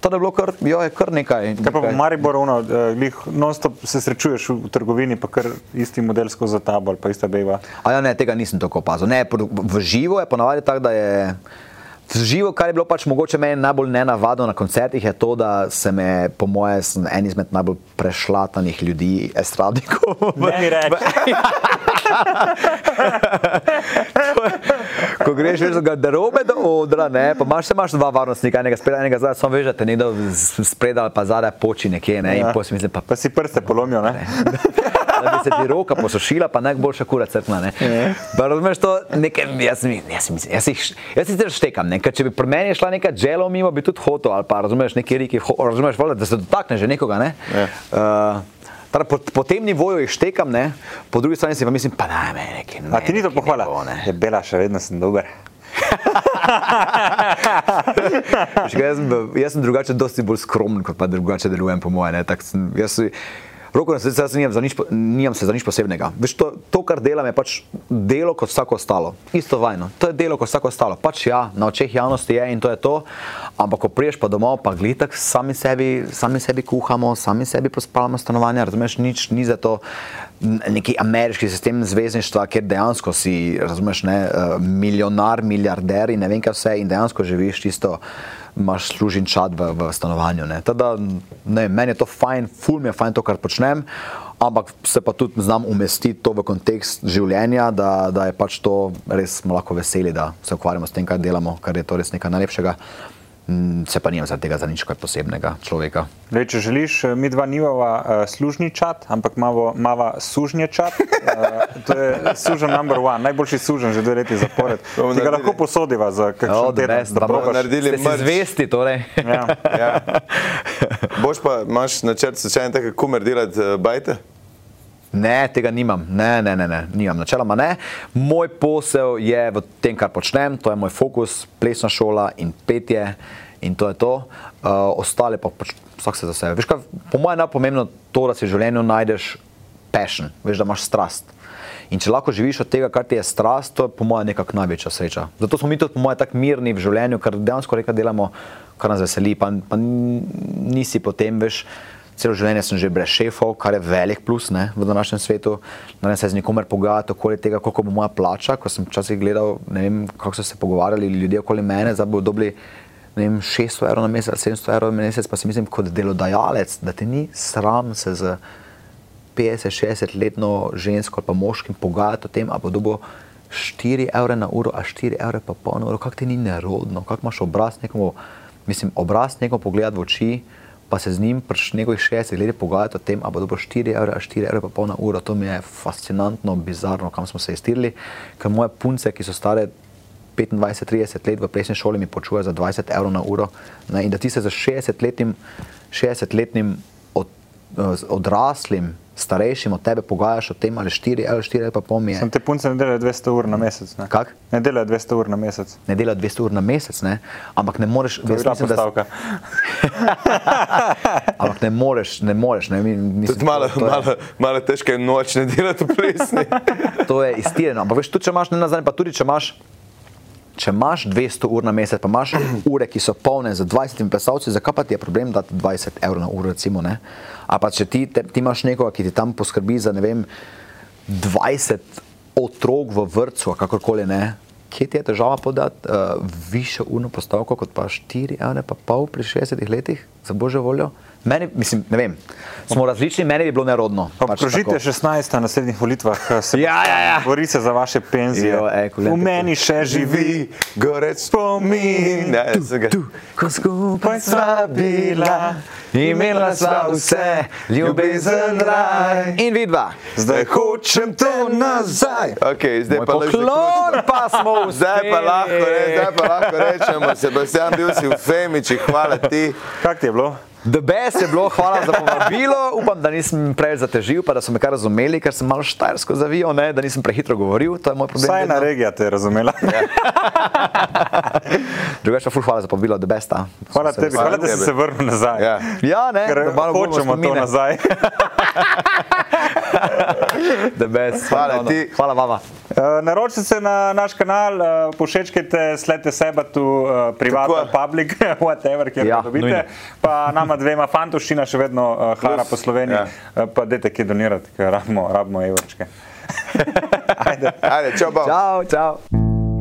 To je bilo kar, jo, je kar nekaj. Kaj pa v. Mariboru, ono, eh, non-stop se srečuješ v trgovini, pa kar isti model skozi tabo ali pa ista beva. A ja, ne, tega nisem tako opazil. Ne, v živo je ponavadi tako, da je. V živo, kar je bilo pač mogoče meni najbolj nenavadno na koncertih, je to, da se me, po moje, sem en izmed najbolj prešlatanih ljudi, estradnikov. Ne mi reči. *laughs* Ko greš iz garderobe do odra, ne, pa imaš, imaš dva varnostnika, enega spredaj, enega zadaj, samo veš, da te nekdo spredaj ali pa zadaj poči nekje, ne, ja. si mislim, pa Pa si prste polomijo, ne? *laughs* da bi se ti roka posušila, pa najboljša kura crkna. Ne? Pa Razumeš to? Nekaj, jaz, mi- jaz, jaz, jaz, jih, jaz sicer štekam, ne? ker če bi pri meni šla neka dželo mimo, bi tudi hotel, ali pa razumeš neki riki, razumeš, voljda, da se dotakne že nekoga. Ne? Uh, Teda po, po tem nivoju jih štekam, ne? po drugi strani si pa mislim, pa naj me neki. A ti ni to pohvala? Je bela, še vedno sem dober. *laughs* Veš kaj, Jaz sem, jaz sem drugače, dosti bolj skromen, kot pa drugače delujem, po mojem. Roko na srce, jaz nimam, nič, nimam se za nič posebnega. Veš, to, to, kar delam, je pač delo kot vsako ostalo. Isto vajno. To je delo kot vsako ostalo. Pač ja, na očeh javnosti je in to je to. Ampak, ko priješ pa domov, pa gledaj, sami sebi, sami sebi kuhamo, sami sebi pospalamo stanovanja, razumeš, nič ni za to neki ameriški sistem zvezdništva, kjer dejansko si, razumeš, ne, eh, milijonar, milijarder in ne vem kaj vse in dejansko živiš čisto imaš služen čat v, v stanovanju. Ne. Teda, ne, meni je to fajn, ful mi je fajn to, kar počnem, ampak se pa tudi znam umestiti to v kontekst življenja, da, da je pač to res lahko veseli, da se ukvarjamo s tem, kar delamo, kar je to res nekaj najlepšega. Mm, Se pa nimam za tega za nič kaj posebnega človeka. Lej, če želiš, eh, mi dva nimava uh, služni čat, ampak imamo mava sužnje čat. Uh, to je sužen number one, najboljši sužen že dve leti zapored. Ti ga lahko posodiva za kakšen the teden, best, da pa bomo probaš. naredili merch. zvesti, torej. Ja. Ja. Boš pa, imaš načrt, slučajno tako kumer delati uh, bajte? Ne, tega nimam, ne, ne, ne, ne. nimam, načeloma ne. Moj posel je v tem, kar počnem, to je moj fokus, plesna šola in petje in to je to. Uh, ostale pa pač vsak se za sebe. Veš kaj, po mojem je najpomembno to, da si v življenju najdeš passion, veš, da imaš strast. In če lahko živiš od tega, kar ti je strast, to je po mojem nekako največja sreča. Zato smo mi tudi po mojem tako mirni v življenju, ker dejansko reka delamo, kar nas veseli, pa, pa nisi potem, veš, Celo življenje sem že brez šefov, kar je velik plus ne, v današnjem svetu. Ne se z nikomer pogajati okoli tega, koliko bo moja plača. Ko sem včasih gledal, kako so se pogovarjali ljudje okoli mene, da bodo dobili vem, 600 evrov na mesec, 700 evrov na mesec, pa si mislim, kot delodajalec, da te ni sram se z 50-60 letno žensko ali pa moškim pogajati o tem, a bo dobo 4 evre na uro, a 4 evre pa pol na uro, kako ti ni nerodno, kako imaš obraz nekomu, mislim, obraz nekomu pogledati v oči, pa se z njim pri njegovih 60 letih pogajati o tem, a bo dobo 4 evre, a 4 evre pa pol na uro, to mi je fascinantno, bizarno, kam smo se iztirili, ker moje punce, ki so stare 25-30 let v plesni šoli mi počujejo za 20 evrov na uro. Ne, in da ti se za 60-letnim 60 od, z odraslim, starejšim od tebe pogajaš o tem, ali 4 ali 4 ali pa pol mi je. Sem te punce ne delajo 200 ur na mesec. Ne, Kak? ne delajo 200 ur na mesec. Ne dela 200 ur na mesec, ne? ampak ne moreš. To jaz mislim, da s- postavka. *laughs* Ampak ne moreš, ne moreš. Ne, mi- mislim, Tudi malo, to, to, je, malo, malo težko je noč ne delati v plesni. *laughs* to je iztirjeno. Ampak veš, tudi če imaš, ne nazadnje, pa tudi če imaš. Če imaš 200 ur na mesec, pa imaš *clears throat* ure, ki so polne z 20 plesalci, zakaj pa ti je problem dati 20 evrov na uro? Recimo, ne? A pa če ti, te, ti imaš nekoga, ki ti tam poskrbi za ne vem, 20 otrok v vrtu, kakorkoli ne. Kje ti je težava podati uh, višjo urno postavko kot pa 4 evre, pa pol pri 60 letih, za božjo voljo? Meni, mislim, ne vem, smo različni, meni bi bilo nerodno. pač Obkrožite tako. 16 na naslednjih volitvah. eh, Se Ja, ja, ja. Bori se za vaše penzije. Jo, ko v meni še živi. Gorec spomin. Sem ga. Ko skupaj sva bila, imela sva vse, ljubezen raj. In vidva, Zdaj hočem te nazaj. Okay, zdaj moj pa poklon pa smo *laughs* Zdaj pa lahko, re, zdaj pa lahko rečemo, Sebastian, bil si v Femiči, hvala ti. Kak ti je bilo? The best je bilo, hvala za povabilo. Upam, da nisem preveč zatežil, pa da so me kar razumeli, ker sem malo štajersko zavijal, ne, da nisem prehitro govoril. To je moj problem. Vsaj ena regija te je razumela. *laughs* Drugače pa ful hvala za povabilo, the best. a. Hvala tebi, hvala, da si se vrnil nazaj. Ja. Ja, ne, Ker da malo hočemo to nazaj. *laughs* The best. Hvala Ponovno. ti. Hvala vama. Uh, naročite se na naš kanal, uh, pošečkajte, sledite sebe tu, uh, privatno, public, *laughs* whatever, kjer Ja, dobite. nujno. Pa nama dvema fantoščina še vedno uh, hara Plus, po Sloveniji, ja. pa dajte kje donirati, ker rabimo, rabimo evrčke. *laughs* Ajde. Ajde, čau, bom. Čau, čau.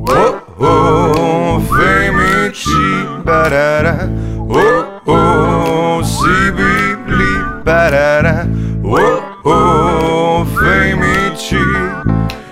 Oh, oh, Femici, barara. Oh, oh, si bibli, barara. Oh, oh, Femici.